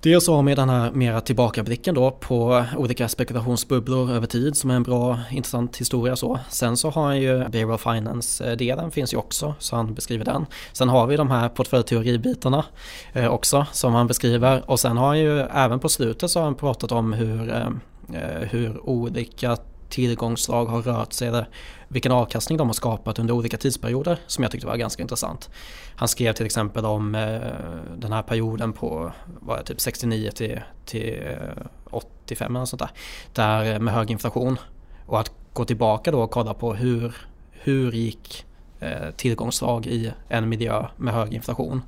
Dels har med den här mera tillbakablicken då på olika spekulationsbubblor över tid som är en bra intressant historia så. Sen så har han ju Behavioral Finance-delen finns ju också så han beskriver den. Sen har vi de här portföljteoribitarna eh, också som han beskriver och sen har han ju även på slutet så har han pratat om hur, eh, eh hur olika tillgångslag har rört sig eller vilken avkastning de har skapat under olika tidsperioder som jag tyckte var ganska intressant. Han skrev till exempel om eh, den här perioden på var det, typ 69 till, till eh, 85 eller sånt där. Där eh, med hög inflation. Och att gå tillbaka då och kolla på hur, hur gick eh, tillgångslag i en miljö med hög inflation.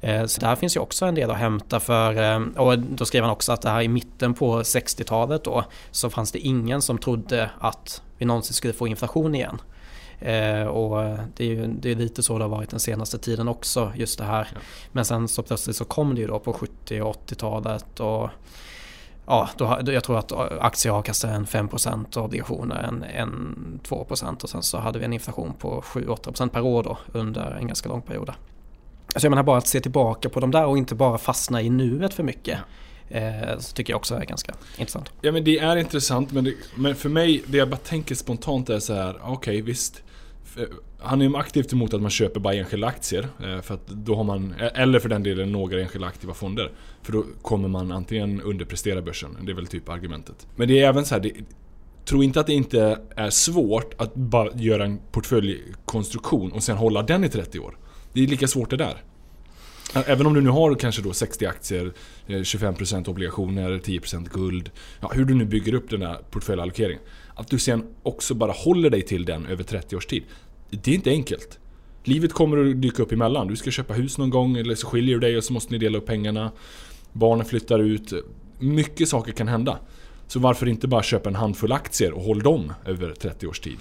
Eh, så där finns ju också en del att hämta för, eh, och då skrev han också att det här i mitten på 60-talet då så fanns det ingen som trodde att vi någonsin skulle få inflation igen. Eh, och det är ju det är lite så det har varit den senaste tiden också just det här. Ja. Men sen så plötsligt så kom det ju då på 70 och 80-talet och ja, då, jag tror att aktier avkastar en 5% och obligationer en, en 2% och sen så hade vi en inflation på 7-8% per år då under en ganska lång period. Alltså jag menar bara att se tillbaka på de där och inte bara fastna i nuet för mycket. Eh, så tycker jag också är ganska intressant. Ja men det är intressant men, det, men för mig, det jag bara tänker spontant är så här, okej okay, visst. Han är aktivt emot att man köper bara enskilda aktier. Eh, för att då har man, eh, eller för den delen några enskilda aktiva fonder. För då kommer man antingen underprestera börsen. Det är väl typ argumentet. Men det är även så här, det, Tro inte att det inte är svårt att bara göra en portföljkonstruktion och sen hålla den i 30 år. Det är lika svårt det där. Även om du nu har kanske då 60 aktier, eh, 25% obligationer, 10% guld. Ja, hur du nu bygger upp den där portföljallokeringen. Att du sen också bara håller dig till den över 30 års tid. Det är inte enkelt. Livet kommer att dyka upp emellan. Du ska köpa hus någon gång eller så skiljer du dig och så måste ni dela upp pengarna. Barnen flyttar ut. Mycket saker kan hända. Så varför inte bara köpa en handfull aktier och håll dem över 30 års tid?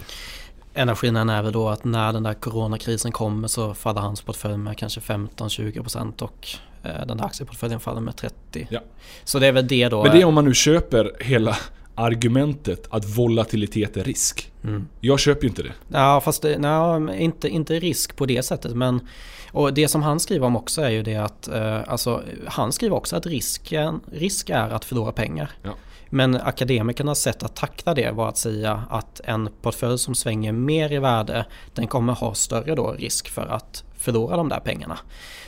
Enda skillnaden är väl då att när den där coronakrisen kommer så faller hans portfölj med kanske 15-20% och eh, den där aktieportföljen faller med 30%. Ja. Så det är väl det då. Men det är om man nu köper hela argumentet att volatilitet är risk. Mm. Jag köper ju inte det. Ja, fast det, nej, inte, inte risk på det sättet. Men, och det som han skriver om också är ju det att eh, alltså, han skriver också att risken, risk är att förlora pengar. Ja. Men akademikernas sätt att tackla det var att säga att en portfölj som svänger mer i värde den kommer ha större då risk för att förlora de där pengarna.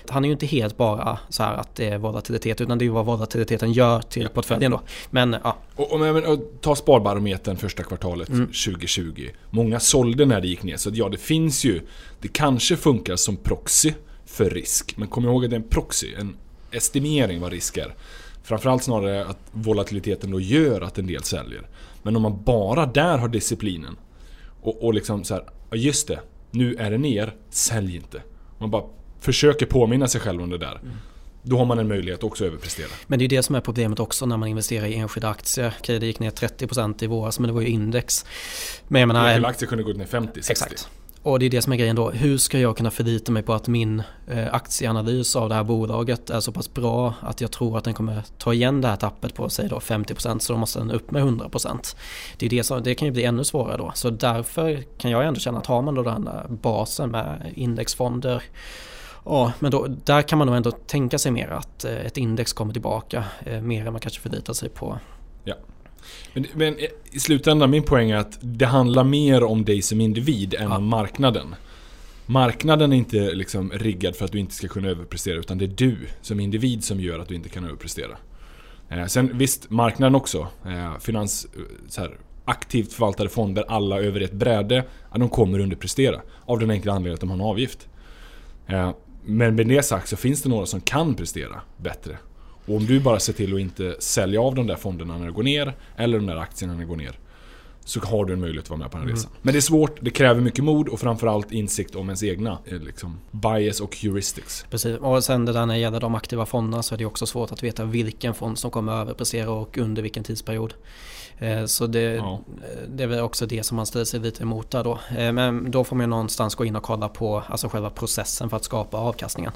Han är ju inte helt bara så här att det är volatilitet utan det är ju vad volatiliteten gör till ja. portföljen då. Men ja. Och, och, och, och ta Sparbarometern första kvartalet mm. 2020. Många sålde när det gick ner så ja det finns ju Det kanske funkar som proxy för risk. Men kom ihåg att det är en proxy, en estimering vad risk är. Framförallt snarare att volatiliteten då gör att en del säljer. Men om man bara där har disciplinen och, och liksom så här, just det, nu är det ner, sälj inte. Man bara försöker påminna sig själv om det där. Mm. Då har man en möjlighet också att överprestera. Men det är det som är problemet också när man investerar i enskilda aktier. Okej, det gick ner 30% i våras men det var ju index. Men jag menar, enskilda aktier kunde gå ner 50-60. Exakt. Och det är det som är grejen då. Hur ska jag kunna förlita mig på att min eh, aktieanalys av det här bolaget är så pass bra att jag tror att den kommer ta igen det här tappet på sig då 50% så då måste den upp med 100%. Det, är det, som, det kan ju bli ännu svårare då. Så därför kan jag ändå känna att har man då den där basen med indexfonder Ja, men då, där kan man nog ändå tänka sig mer att eh, ett index kommer tillbaka eh, mer än man kanske förlitar sig på Ja. Men, men, i slutändan, min poäng är att det handlar mer om dig som individ än ja. om marknaden. Marknaden är inte liksom riggad för att du inte ska kunna överprestera utan det är du som individ som gör att du inte kan överprestera. Eh, sen visst, marknaden också. Eh, finans, eh, så här, aktivt förvaltade fonder, alla över ett bräde, ja, de kommer underprestera. Av den enkla anledningen att de har en avgift. Eh, men med det sagt så finns det några som kan prestera bättre. Och om du bara ser till att inte sälja av de där fonderna när det går ner, eller de där aktierna när det går ner. Så har du en möjlighet att vara med på den här mm. resan. Men det är svårt, det kräver mycket mod och framförallt insikt om ens egna eh, liksom, bias och heuristics. Precis, och sen det där när det gäller de aktiva fonderna så är det också svårt att veta vilken fond som kommer överprestera och under vilken tidsperiod. Eh, så det, ja. det är väl också det som man ställer sig lite emot där då. Eh, men då får man någonstans gå in och kolla på alltså själva processen för att skapa avkastningen.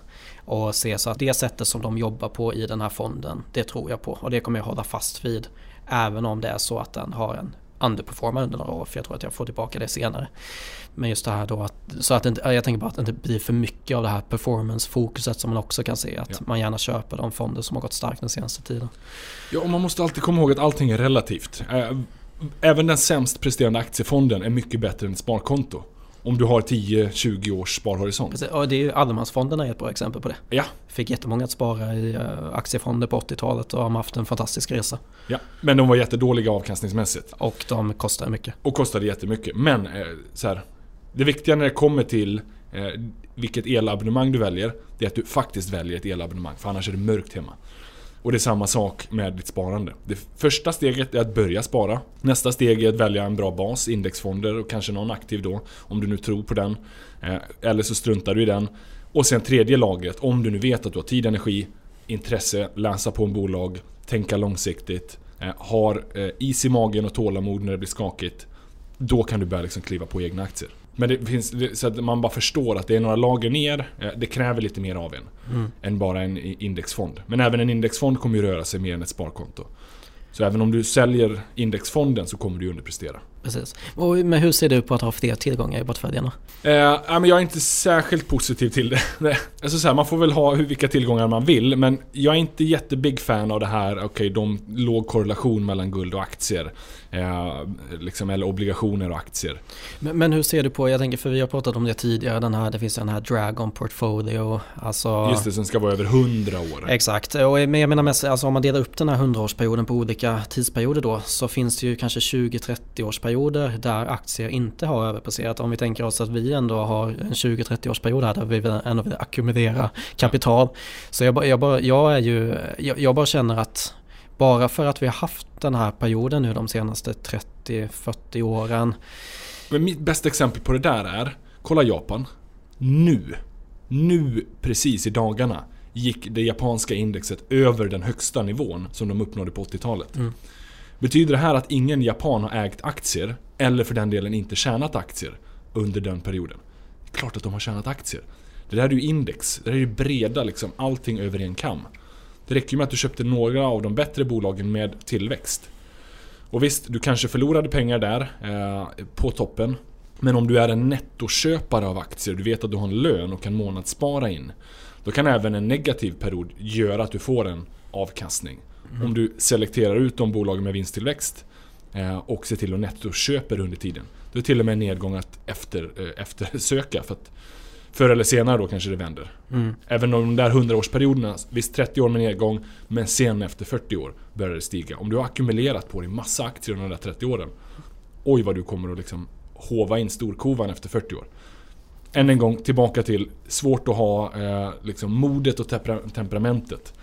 Och se så att det sättet som de jobbar på i den här fonden, det tror jag på. Och det kommer jag hålla fast vid. Även om det är så att den har en underperforma under några år för jag tror att jag får tillbaka det senare. Men just det här då att, så att inte, jag tänker bara att det inte blir för mycket av det här performance-fokuset som man också kan se att ja. man gärna köper de fonder som har gått starkt den senaste tiden. Ja, och man måste alltid komma ihåg att allting är relativt. Även den sämst presterande aktiefonden är mycket bättre än ett sparkonto. Om du har 10-20 års sparhorisont. Precis, och det är ju allemansfonderna är ett bra exempel på det. Ja. Fick jättemånga att spara i eh, aktiefonder på 80-talet och har haft en fantastisk resa. Ja, men de var jättedåliga avkastningsmässigt. Och de kostade mycket. Och kostade jättemycket. Men eh, så här, det viktiga när det kommer till eh, vilket elabonnemang du väljer, det är att du faktiskt väljer ett elabonnemang. För annars är det mörkt hemma. Och det är samma sak med ditt sparande. Det första steget är att börja spara. Nästa steg är att välja en bra bas, indexfonder och kanske någon aktiv då. Om du nu tror på den. Eh, eller så struntar du i den. Och sen tredje lagret, om du nu vet att du har tid, energi, intresse, läsa på en bolag, tänka långsiktigt, eh, har eh, is i magen och tålamod när det blir skakigt. Då kan du börja liksom kliva på egna aktier. Men det finns, så att man bara förstår att det är några lager ner. Eh, det kräver lite mer av en. Mm. Än bara en indexfond. Men även en indexfond kommer ju röra sig mer än ett sparkonto. Så även om du säljer indexfonden så kommer du underprestera. Precis. Och, men hur ser du på att ha fler tillgångar i portföljerna? Eh, jag är inte särskilt positiv till det. alltså så här, man får väl ha vilka tillgångar man vill, men jag är inte jättebig fan av det här, okej, okay, de låg korrelation mellan guld och aktier. Eh, liksom, eller obligationer och aktier. Men, men, hur ser du på, jag tänker för vi har pratat om det tidigare, den här, det finns den här Dragon Portfolio. Alltså, Just det, som ska vara över 100 år. Exakt, och, men jag menar mest, alltså, om man delar upp den här 100-årsperioden på olika tidsperioder då, så finns det ju kanske 20-30 årsperioder där aktier inte har överpresterat. Om vi tänker oss att vi ändå har en 20-30 årsperiod här där vi ändå vill ackumulera kapital. Så jag, jag, bara, jag är ju, jag, jag bara känner att bara för att vi har haft den här perioden nu de senaste 30-40 åren. Men mitt bästa exempel på det där är, kolla Japan. Nu, nu precis i dagarna gick det japanska indexet över den högsta nivån som de uppnådde på 80-talet. Mm. Betyder det här att ingen japan har ägt aktier, eller för den delen inte tjänat aktier, under den perioden? Klart att de har tjänat aktier. Det där är ju index, det där är ju breda liksom, allting över en kam. Det räcker ju med att du köpte några av de bättre bolagen med tillväxt. Och visst, du kanske förlorade pengar där eh, på toppen. Men om du är en nettoköpare av aktier, du vet att du har en lön och kan månadsspara in. Då kan även en negativ period göra att du får en avkastning. Mm. Om du selekterar ut de bolagen med vinsttillväxt eh, och ser till att nettoköper under tiden. Då är till och med en nedgång att efter, eh, eftersöka. För att Förr eller senare då kanske det vänder. Mm. Även de där 100-årsperioderna, visst 30 år med nedgång, men sen efter 40 år börjar det stiga. Om du har ackumulerat på dig massa aktier under de där 30 åren. Oj vad du kommer att liksom hova in storkovan efter 40 år. Än en gång tillbaka till svårt att ha eh, liksom modet och temperamentet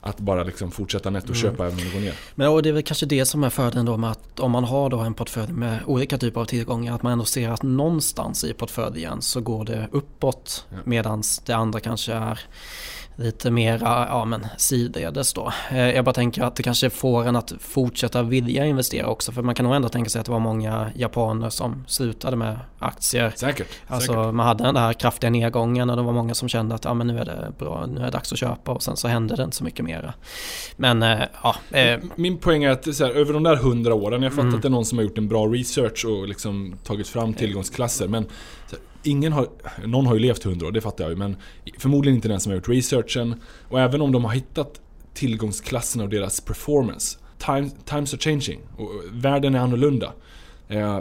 att bara liksom fortsätta nettoköpa mm. även om det går ner. Men och det är väl kanske det som är fördelen då med att om man har då en portfölj med olika typer av tillgångar att man ändå ser att någonstans i portföljen så går det uppåt ja. medan det andra kanske är lite mera ja, men sidledes då. Eh, jag bara tänker att det kanske får en att fortsätta vilja investera också för man kan nog ändå tänka sig att det var många japaner som slutade med aktier. Säkert. Alltså säkert. man hade den där kraftiga nedgången och det var många som kände att ja, men nu är det bra, nu är det dags att köpa och sen så hände det inte så mycket mera. Men eh, ja. Eh. Min poäng är att så här, över de där hundra åren, jag fattar mm. att det är någon som har gjort en bra research och liksom tagit fram tillgångsklasser men ingen har, någon har ju levt 100 år, det fattar jag ju, men förmodligen inte den som har gjort researchen. Och även om de har hittat tillgångsklasserna och deras performance. Time, times are changing och världen är annorlunda. Eh,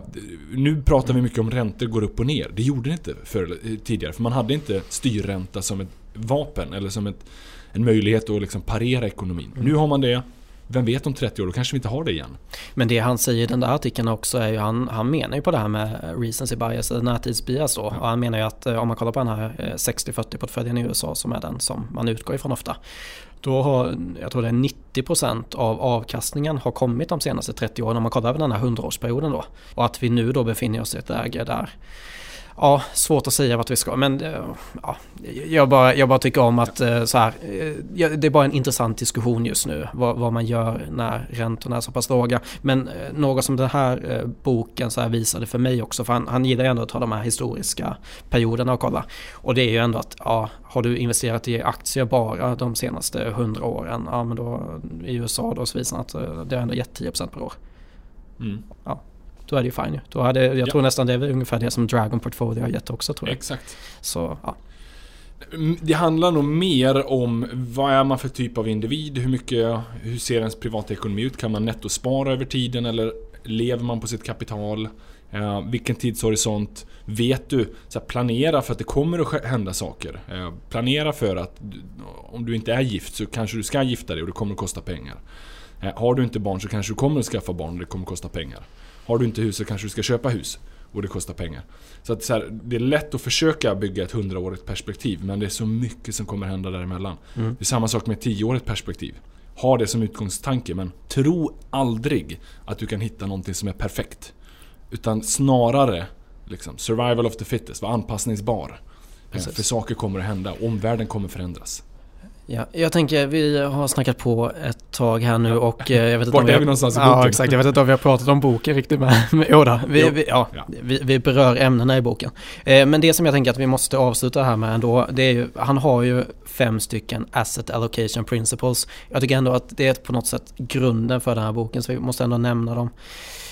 nu pratar vi mycket om räntor går upp och ner. Det gjorde det inte för, eh, tidigare, för man hade inte styrränta som ett vapen eller som ett, en möjlighet att liksom parera ekonomin. Mm. Nu har man det vem vet om 30 år, då kanske vi inte har det igen. Men det han säger i den där artikeln också är ju, han, han menar ju på det här med recency bias, eller närtidsbias då. Och han menar ju att eh, om man kollar på den här eh, 60-40 portföljen i USA som är den som man utgår ifrån ofta. Då har, jag tror det är 90% av avkastningen har kommit de senaste 30 åren om man kollar över den här 100-årsperioden då. Och att vi nu då befinner oss i ett läge där Ja, svårt att säga vart vi ska. Men eh, ja, jag, bara, jag bara tycker om att eh, så här, eh, det är bara en intressant diskussion just nu. Vad, vad man gör när räntorna är så pass låga. Men något som den här boken så här visade för mig också. För han, han gillar ju ändå att ta de här historiska perioderna och kolla. Och det är ju ändå att ja, har du investerat i aktier bara de senaste hundra åren. Ja, men då i USA då så visar att det har ändå gett 10% per år. Mm. Ja då är det ju fine Då hade, Jag ja. tror nästan det är ungefär det som Dragon Portfolio har gett också tror jag. Exakt. Så, ja. Mm, det handlar nog mer om vad är man för typ av individ? Hur mycket, hur ser ens privatekonomi ut? Kan man nettospara över tiden eller lever man på sitt kapital? Eh, vilken tidshorisont? Vet du? Så planera för att det kommer att hända saker. Eh, planera för att om du inte är gift så kanske du ska gifta dig och det kommer att kosta pengar. Eh, har du inte barn så kanske du kommer att skaffa barn och det kommer att kosta pengar. Har du inte hus så kanske du ska köpa hus. Och det kostar pengar. Så, att, så här, det är lätt att försöka bygga ett hundraårigt perspektiv. Men det är så mycket som kommer hända däremellan. Mm. Det är samma sak med ett tioårigt perspektiv. Ha det som utgångstanke men tro aldrig att du kan hitta någonting som är perfekt. Utan snarare liksom, survival of the fittest, var anpassningsbar. Precis. För saker kommer att hända, omvärlden kommer förändras. Ja, jag tänker vi har snackat på ett tag här nu och eh, jag vet inte Vart om vi är vi någonstans i Ja boken? exakt, jag vet inte om vi har pratat om boken riktigt men jo då, vi, Jo. vi, ja, Ja. Vi, vi berör ämnena i boken. Eh, men det som jag tänker att vi måste avsluta här med ändå, det är ju, han har ju fem stycken asset allocation principles. Jag tycker ändå att det är på något sätt grunden för den här boken så vi måste ändå nämna dem.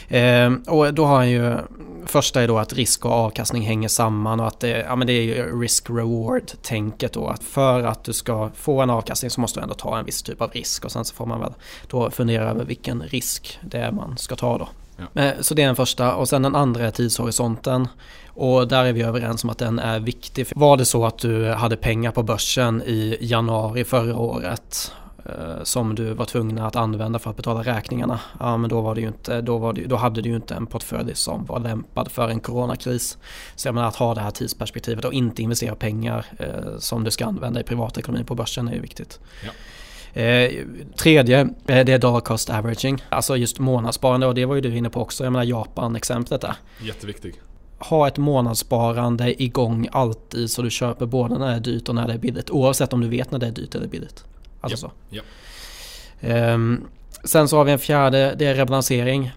Eh, och då har han ju, första är då att risk och avkastning hänger samman och att det, ja, men det är risk-reward-tänket då. Att för att du ska få en avkastning så måste du ändå ta en viss typ av risk och sen så får man väl då fundera över vilken risk det är man ska ta då. Ja. Eh, Så det är den första och sen den andra är tidshorisonten. Och där är vi överens om att den är viktig. Var det så att du hade pengar på börsen i januari förra året som du var tvungna att använda för att betala räkningarna. Ja men då, var det inte, då, var det, då hade du ju inte en portfölj som var lämpad för en coronakris. Så jag menar att ha det här tidsperspektivet och inte investera pengar eh, som du ska använda i privatekonomin på börsen är ju viktigt. Ja. Eh, tredje, eh, det är dollar cost averaging. Alltså just månadssparande och det var ju du inne på också. Jag menar Japan-exemplet där. Jätteviktig. Ha ett månadssparande igång alltid så du köper både när det är dyrt och när det är billigt. Oavsett om du vet när det är dyrt eller billigt. Alltså så. Ja. Ehm, sen så har vi en fjärde, det är rebalansering.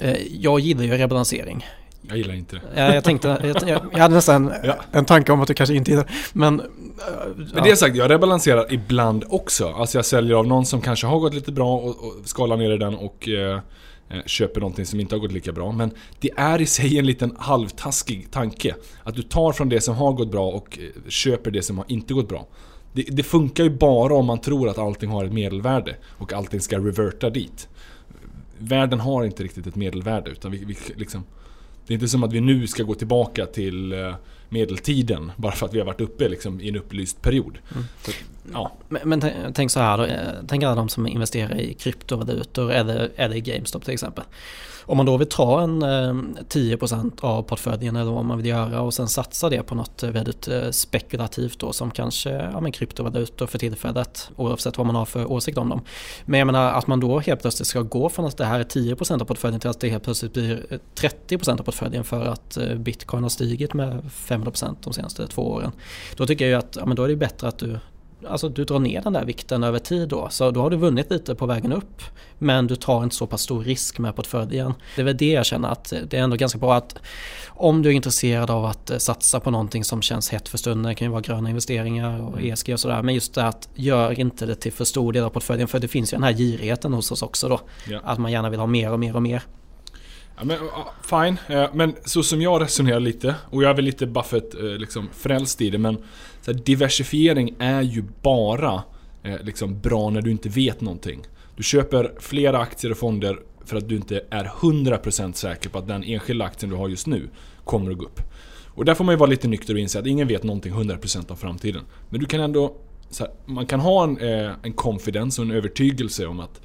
Eh, jag gillar ju rebalansering. Jag gillar inte det. Ja, jag tänkte, jag, jag, hade nästan Ja. en tanke om att du kanske inte gillar men... eh, Men ja. det sagt, jag rebalanserar ibland också. Alltså jag säljer av någon som kanske har gått lite bra och, och skalar ner i den och eh, köper någonting som inte har gått lika bra. Men det är i sig en liten halvtaskig tanke. Att du tar från det som har gått bra och köper det som har inte gått bra. Det, det funkar ju bara om man tror att allting har ett medelvärde och allting ska reverta dit. Världen har inte riktigt ett medelvärde utan vi, vi liksom Det är inte som att vi nu ska gå tillbaka till eh, medeltiden bara för att vi har varit uppe liksom, i en upplyst period. Så, ja, Men, men tänk- tänk så här då. eh, Tänk alla de som investerar i kryptovalutor eller, eller i GameStop till exempel. Om man då vill ta en eh, 10% av portföljen eller vad man vill göra och sen satsa det på något eh, väldigt eh, spekulativt då som kanske ja, men kryptovalutor för tillfället oavsett vad man har för åsikt om dem. Men jag menar att man då helt plötsligt ska gå från att det här är 10% av portföljen till att det helt plötsligt blir eh, 30% av portföljen för att eh, bitcoin har stigit med 500% de senaste två åren. Då tycker jag att ja, men då är det bättre att du Alltså du drar ner den där vikten över tid då. Så då har du vunnit lite på vägen upp. Men du tar inte så pass stor risk med portföljen. Det är väl det jag känner att det är ändå ganska bra att om du är intresserad av att eh, satsa på någonting som känns hett för stunden. Det kan ju vara gröna investeringar och ESG och sådär. Men just det att gör inte det till för stor del av portföljen. För det finns ju den här girigheten hos oss också då. ja. Att man gärna vill ha mer och mer och mer. Ja, men, fine, eh, men så som jag resonerar lite, och jag är väl lite Buffett eh, liksom, frälst i det, men så här, diversifiering är ju bara eh, liksom, bra när du inte vet någonting. Du köper flera aktier och fonder för att du inte är 100% säker på att den enskilda aktien du har just nu kommer att gå upp. Och där får man ju vara lite nykter och inse att ingen vet någonting 100% om framtiden. Men du kan ändå, så här, man kan ha en, eh, en confidence och en övertygelse om att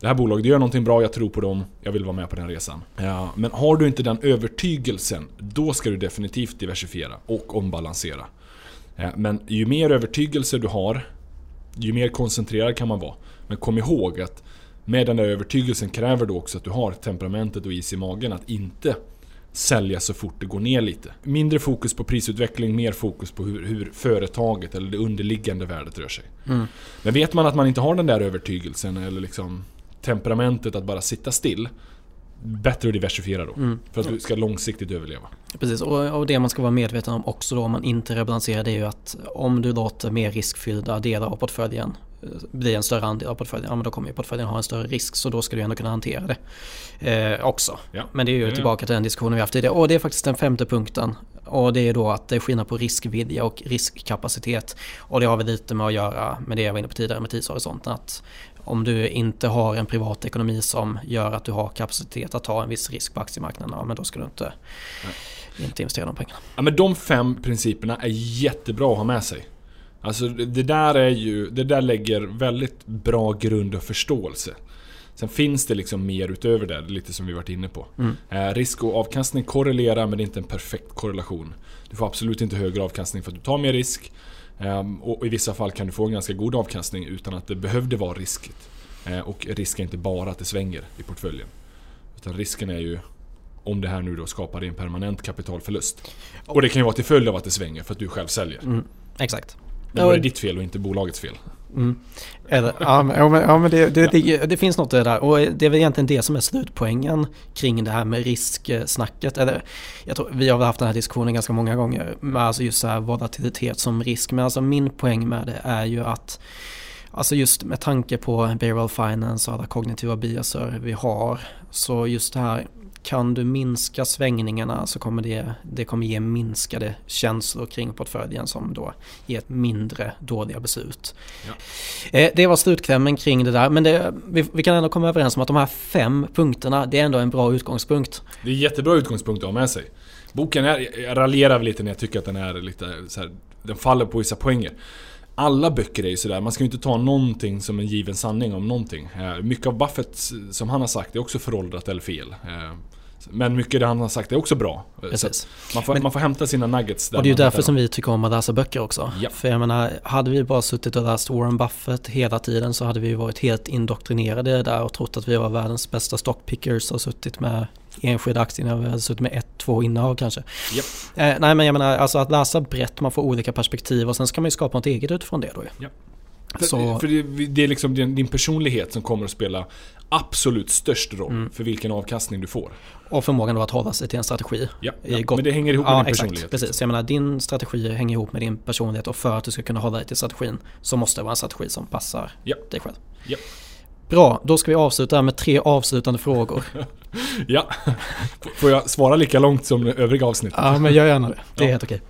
det här bolaget gör någonting bra, jag tror på dem, jag vill vara med på den resan. Ja, men har du inte den övertygelsen, då ska du definitivt diversifiera och ombalansera. Ja, men ju mer övertygelse du har, ju mer koncentrerad kan man vara. Men kom ihåg att med den där övertygelsen kräver du också att du har temperamentet och is i magen att inte sälja så fort det går ner lite. Mindre fokus på prisutveckling, mer fokus på hur, hur företaget eller det underliggande värdet rör sig. Mm. Men vet man att man inte har den där övertygelsen eller liksom temperamentet att bara sitta still. Bättre att diversifiera då. Mm. För att du ska långsiktigt överleva. Precis, och, och det man ska vara medveten om också då om man inte rebalanserar det är ju att om du låter mer riskfyllda delar av portföljen eh, bli en större andel av portföljen, ja men då kommer ju portföljen ha en större risk så då ska du ändå kunna hantera det eh, också. Ja. Men det är ju tillbaka till den diskussionen vi haft tidigare och det är faktiskt den femte punkten. Och det är då att det är skillnad på riskvilja och riskkapacitet. Och det har väl lite med att göra med det jag var inne på tidigare med tidshorisonten. Att om du inte har en privatekonomi som gör att du har kapacitet att ta en viss risk på aktiemarknaden, ja men då ska du inte, inte investera de pengarna. Ja, men de fem principerna är jättebra att ha med sig. Alltså det där är ju, det där lägger väldigt bra grund och förståelse. Sen finns det liksom mer utöver det, lite som vi varit inne på. Mm. Eh, risk och avkastning korrelerar men det är inte en perfekt korrelation. Du får absolut inte högre avkastning för att du tar mer risk. Ehm, och i vissa fall kan du få en ganska god avkastning utan att det behövde vara riskigt. Eh, och risk är inte bara att det svänger i portföljen. Utan risken är ju om det här nu då skapar en permanent kapitalförlust. Och det kan ju vara till följd av att det svänger för att du själv säljer. Mm, exakt. Men då är det ditt fel och inte bolagets fel. Mm. Eller, ja, men, ja, men det, det, det, det, finns något i det där. Och det är väl egentligen det som är slutpoängen kring det här med risksnacket. Eller, jag tror, vi har väl haft den här diskussionen ganska många gånger. Med alltså just så här volatilitet som risk. Men alltså min poäng med det är ju att Alltså just med tanke på Behavioral Finance och alla kognitiva biaser vi har. Så just det här kan du minska svängningarna så kommer det, det kommer ge minskade känslor kring portföljen som då ger mindre dåliga beslut. Ja. Eh, det var slutklämmen kring det där men det, vi, vi, kan ändå komma överens om att de här fem punkterna det är ändå en bra utgångspunkt. Det är en jättebra utgångspunkt att ha med sig. Boken är, jag raljerar lite när jag tycker att den är lite så här, den faller på vissa poänger alla böcker är ju sådär, man ska ju inte ta någonting som en given sanning om någonting. Eh, mycket av Buffett som han har sagt är också föråldrat eller fel. Eh, men mycket av det han har sagt är också bra. Precis. Man får, Men, man får hämta sina nuggets där Och det är ju därför som vi tycker om att läsa böcker också. Ja. För jag menar, hade vi bara suttit och läst Warren Buffett hela tiden så hade vi varit helt indoktrinerade där och trott att vi var världens bästa stockpickers och suttit med enskilda aktier när vi hade suttit med ett, två innehav kanske. Yep. Eh, nej men jag menar, alltså att läsa brett, man får olika perspektiv och sen ska man ju skapa något eget utifrån det då ju. Yep. Så... För det, det, är liksom din, din, personlighet som kommer att spela absolut störst roll mm. för vilken avkastning du får. Och förmågan då att hålla sig till en strategi. Ja, ja. men det hänger ihop med ja, din exakt, personlighet. Precis, jag menar din strategi hänger ihop med din personlighet och för att du ska kunna hålla dig till strategin så måste det vara en strategi som passar ja. dig själv. Ja. Bra, då ska vi avsluta med tre avslutande frågor. ja, får jag svara lika långt som övriga avsnitt? Ja, men gör gärna det. Det är ja. helt okej.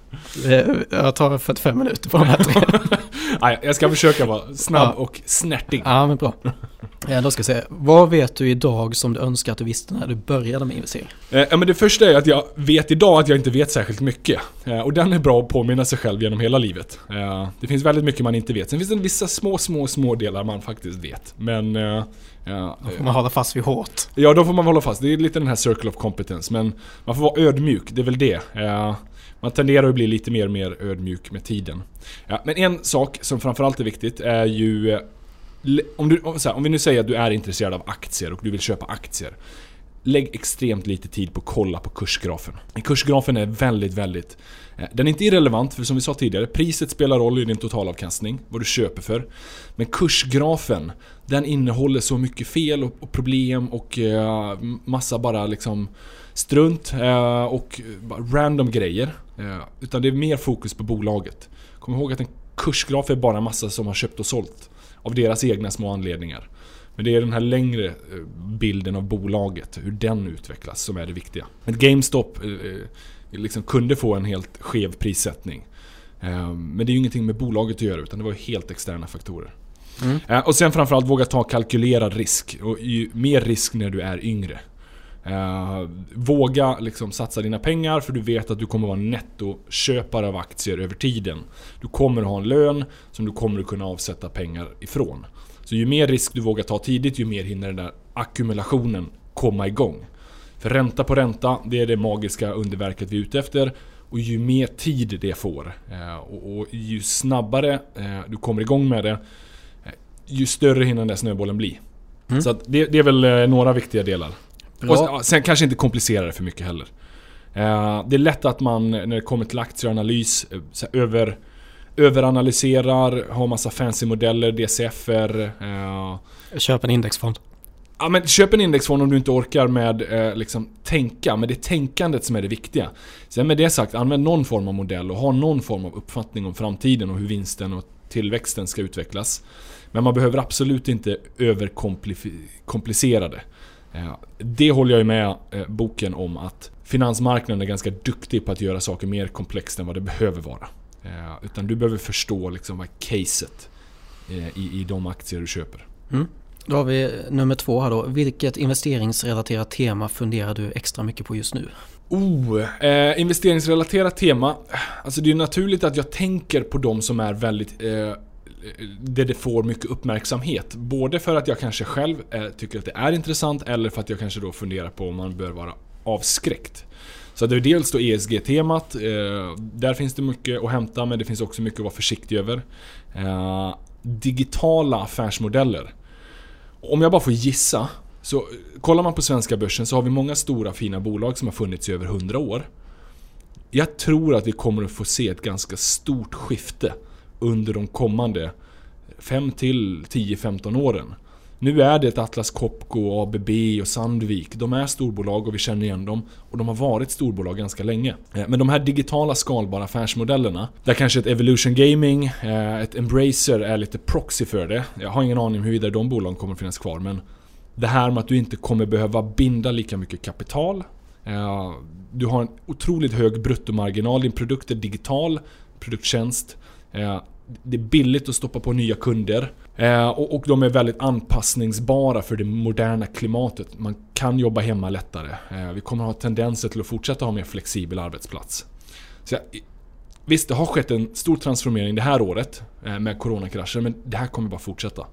Jag tar 45 minuter på de här tre. Nej, jag ska försöka vara snabb ja. och snärtig. Ja, men bra. Då ska jag säga, vad vet du idag som du önskar att du visste när du började med investering? Eh, ja, men det första är att jag vet idag att jag inte vet särskilt mycket. Eh, och den är bra att påminna sig själv genom hela livet. Eh, det finns väldigt mycket man inte vet. Sen finns det vissa små, små, små delar man faktiskt vet. Men... Ja, då får man hålla fast vid hårt. Ja, då får man hålla fast. Det är lite den här circle of competence. Men man får vara ödmjuk, det är väl det. Man tenderar att bli lite mer och mer ödmjuk med tiden. Ja, men en sak som framförallt är viktigt är ju... Om, du, om vi nu säger att du är intresserad av aktier och du vill köpa aktier. Lägg extremt lite tid på att kolla på kursgrafen. Kursgrafen är väldigt, väldigt... Eh, den är inte irrelevant, för som vi sa tidigare, priset spelar roll i din totalavkastning, vad du köper för. Men kursgrafen, den innehåller så mycket fel och problem och eh, massa bara liksom strunt eh, och random grejer. Utan det är mer fokus på bolaget. Kom ihåg att en kursgraf är bara massa som har köpt och sålt. Av deras egna små anledningar. Men det är den här längre bilden av bolaget, hur den utvecklas, som är det viktiga. Ett GameStop liksom kunde få en helt skev prissättning. Men det är ju ingenting med bolaget att göra, utan det var helt externa faktorer. Mm. Och sen framförallt våga ta kalkylerad risk. Och mer risk när du är yngre. våga liksom satsa dina pengar för du vet att du kommer vara nettoköpare av aktier över tiden. Du kommer ha en lön som du kommer kunna avsätta pengar ifrån. Så ju mer risk du vågar ta tidigt, ju mer hinner den där ackumulationen komma igång. För ränta på ränta, det är det magiska underverket vi är ute efter. Och ju mer tid det får eh, och, ju snabbare eh, du kommer igång med det, eh, ju större hinner den där snöbollen bli. Mm. Så det, det, är väl några viktiga delar. Och sen kanske inte komplicera det för mycket heller. Det är lätt att man när det kommer till aktieanalys över överanalyserar, har massa fancy modeller, DCFer. Köp en indexfond. Ja men köp en indexfond om du inte orkar med eh, liksom tänka, men det är tänkandet som är det viktiga. Sen med det sagt, använd någon form av modell och ha någon form av uppfattning om framtiden och hur vinsten och tillväxten ska utvecklas. Men man behöver absolut inte överkomplicera det. Eh, det håller jag med eh, boken om att finansmarknaden är ganska duktig på att göra saker mer komplext än vad det behöver vara. Eh, utan du behöver förstå liksom vad caset i, i de aktier du köper. Mm. Då har vi nummer två här då. Vilket investeringsrelaterat tema funderar du extra mycket på just nu? Oh, eh, investeringsrelaterat tema. Alltså det är naturligt att jag tänker på de som är väldigt eh, där det får mycket uppmärksamhet. Både för att jag kanske själv eh, tycker att det är intressant eller för att jag kanske då funderar på om man bör vara avskräckt. Så det är dels då ESG-temat. Eh, där finns det mycket att hämta men det finns också mycket att vara försiktig över. Eh, digitala affärsmodeller. Om jag bara får gissa. Så eh, kollar man på svenska börsen så har vi många stora fina bolag som har funnits i över 100 år. Jag tror att vi kommer att få se ett ganska stort skifte under de kommande 5 till 10-15 åren. Nu är det ett Atlas Copco, ABB och Sandvik. De är storbolag och vi känner igen dem. Och de har varit storbolag ganska länge. Eh, men de här digitala skalbara affärsmodellerna, där kanske ett Evolution Gaming, eh, ett Embracer är lite proxy för det. Jag har ingen aning om huruvida de bolagen kommer finnas kvar men det här med att du inte kommer behöva binda lika mycket kapital. Eh, du har en otroligt hög bruttomarginal, din produkt är digital, produkttjänst. Det är billigt att stoppa på nya kunder. Eh, och, och, de är väldigt anpassningsbara för det moderna klimatet. Man kan jobba hemma lättare. Eh, vi kommer ha tendenser till att fortsätta ha mer flexibel arbetsplats. Så jag, visst, det har skett en stor transformering det här året eh, med coronakrascher, men det här kommer bara fortsätta.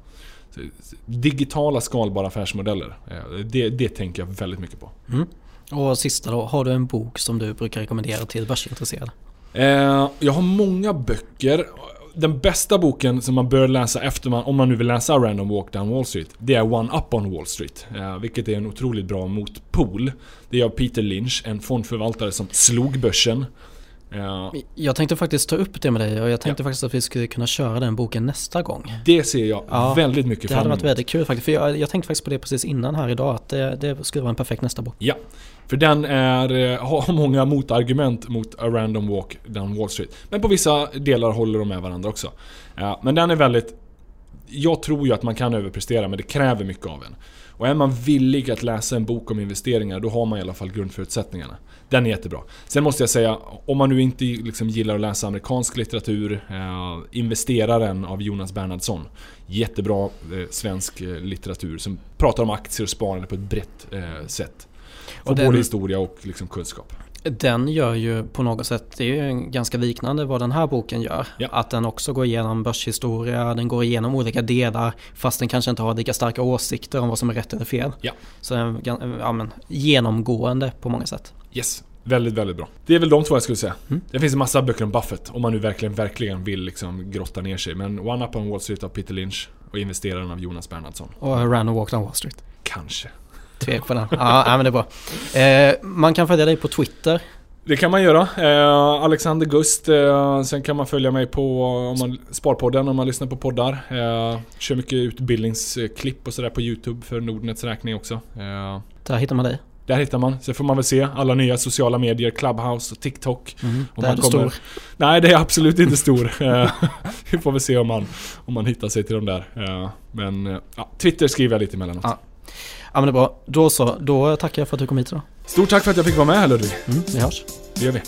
Så, digitala skalbara affärsmodeller, eh, det, det tänker jag väldigt mycket på. Mm. Och sista då, har du en bok som du brukar rekommendera till börsintresserade? Eh, jag har många böcker den bästa boken som man bör läsa efter man, om man nu vill läsa Random Walk Down Wall Street, det är One Up on Wall Street. Eh, vilket är en otroligt bra motpol. Det är av Peter Lynch, en fondförvaltare som slog börsen. Eh, jag tänkte faktiskt ta upp det med dig och jag tänkte ja. faktiskt att vi skulle kunna köra den boken nästa gång. Det ser jag ja, väldigt mycket fram emot. Det hade varit väldigt kul faktiskt. För jag, jag tänkte faktiskt på det precis innan här idag att det, det skulle vara en perfekt nästa bok. Ja, för den är, eh, har många motargument mot A Random Walk Down Wall Street. Men på vissa delar håller de med varandra också. Ja, men den är väldigt... Jag tror ju att man kan överprestera men det kräver mycket av en. Och är man villig att läsa en bok om investeringar, då har man i alla fall grundförutsättningarna. Den är jättebra. Sen måste jag säga, om man nu inte liksom gillar att läsa amerikansk litteratur, eh, Investeraren av Jonas Bernhardsson. Jättebra eh, svensk eh, litteratur som pratar om aktier och sparande på ett brett eh, sätt. Den, både historia och liksom kunskap. Den gör ju på något sätt, det är ju ganska liknande vad den här boken gör. Ja. Att den också går igenom börshistoria, den går igenom olika delar fast den kanske inte har lika starka åsikter om vad som är rätt eller fel. Ja. Så den ja, men, genomgående på många sätt. Yes. Väldigt, väldigt bra. Det är väl de två jag skulle säga. Mm. Det finns en massa böcker om Buffett om man nu verkligen, verkligen vill liksom grotta ner sig. Men One Up on Wall Street av Peter Lynch och Investeraren av Jonas Bernhardsson. Och and Walk down Wall Street. Kanske. Tvek på den. Ja, men det är bra. Eh, man kan följa dig på Twitter. Det kan man göra. Eh, Alexander Gust. Eh, sen kan man följa mig på om man, Sparpodden om man lyssnar på poddar. Eh, kör mycket utbildningsklipp och sådär på YouTube för Nordnets räkning också. Eh, Där hittar man dig. Där hittar man. Sen får man väl se alla nya sociala medier, Clubhouse och TikTok. Mm, där man är du kommer... stor. Nej, det är absolut inte stor. Eh, vi får väl se om man, om man hittar sig till de där. Eh, men ja, Twitter skriver jag lite emellanåt. Ja. Ja men det är bra. Då så. Då tackar jag för att du kom hit idag. Stort tack för att jag fick vara med här Ludvig. Mm, vi hörs. Det gör vi.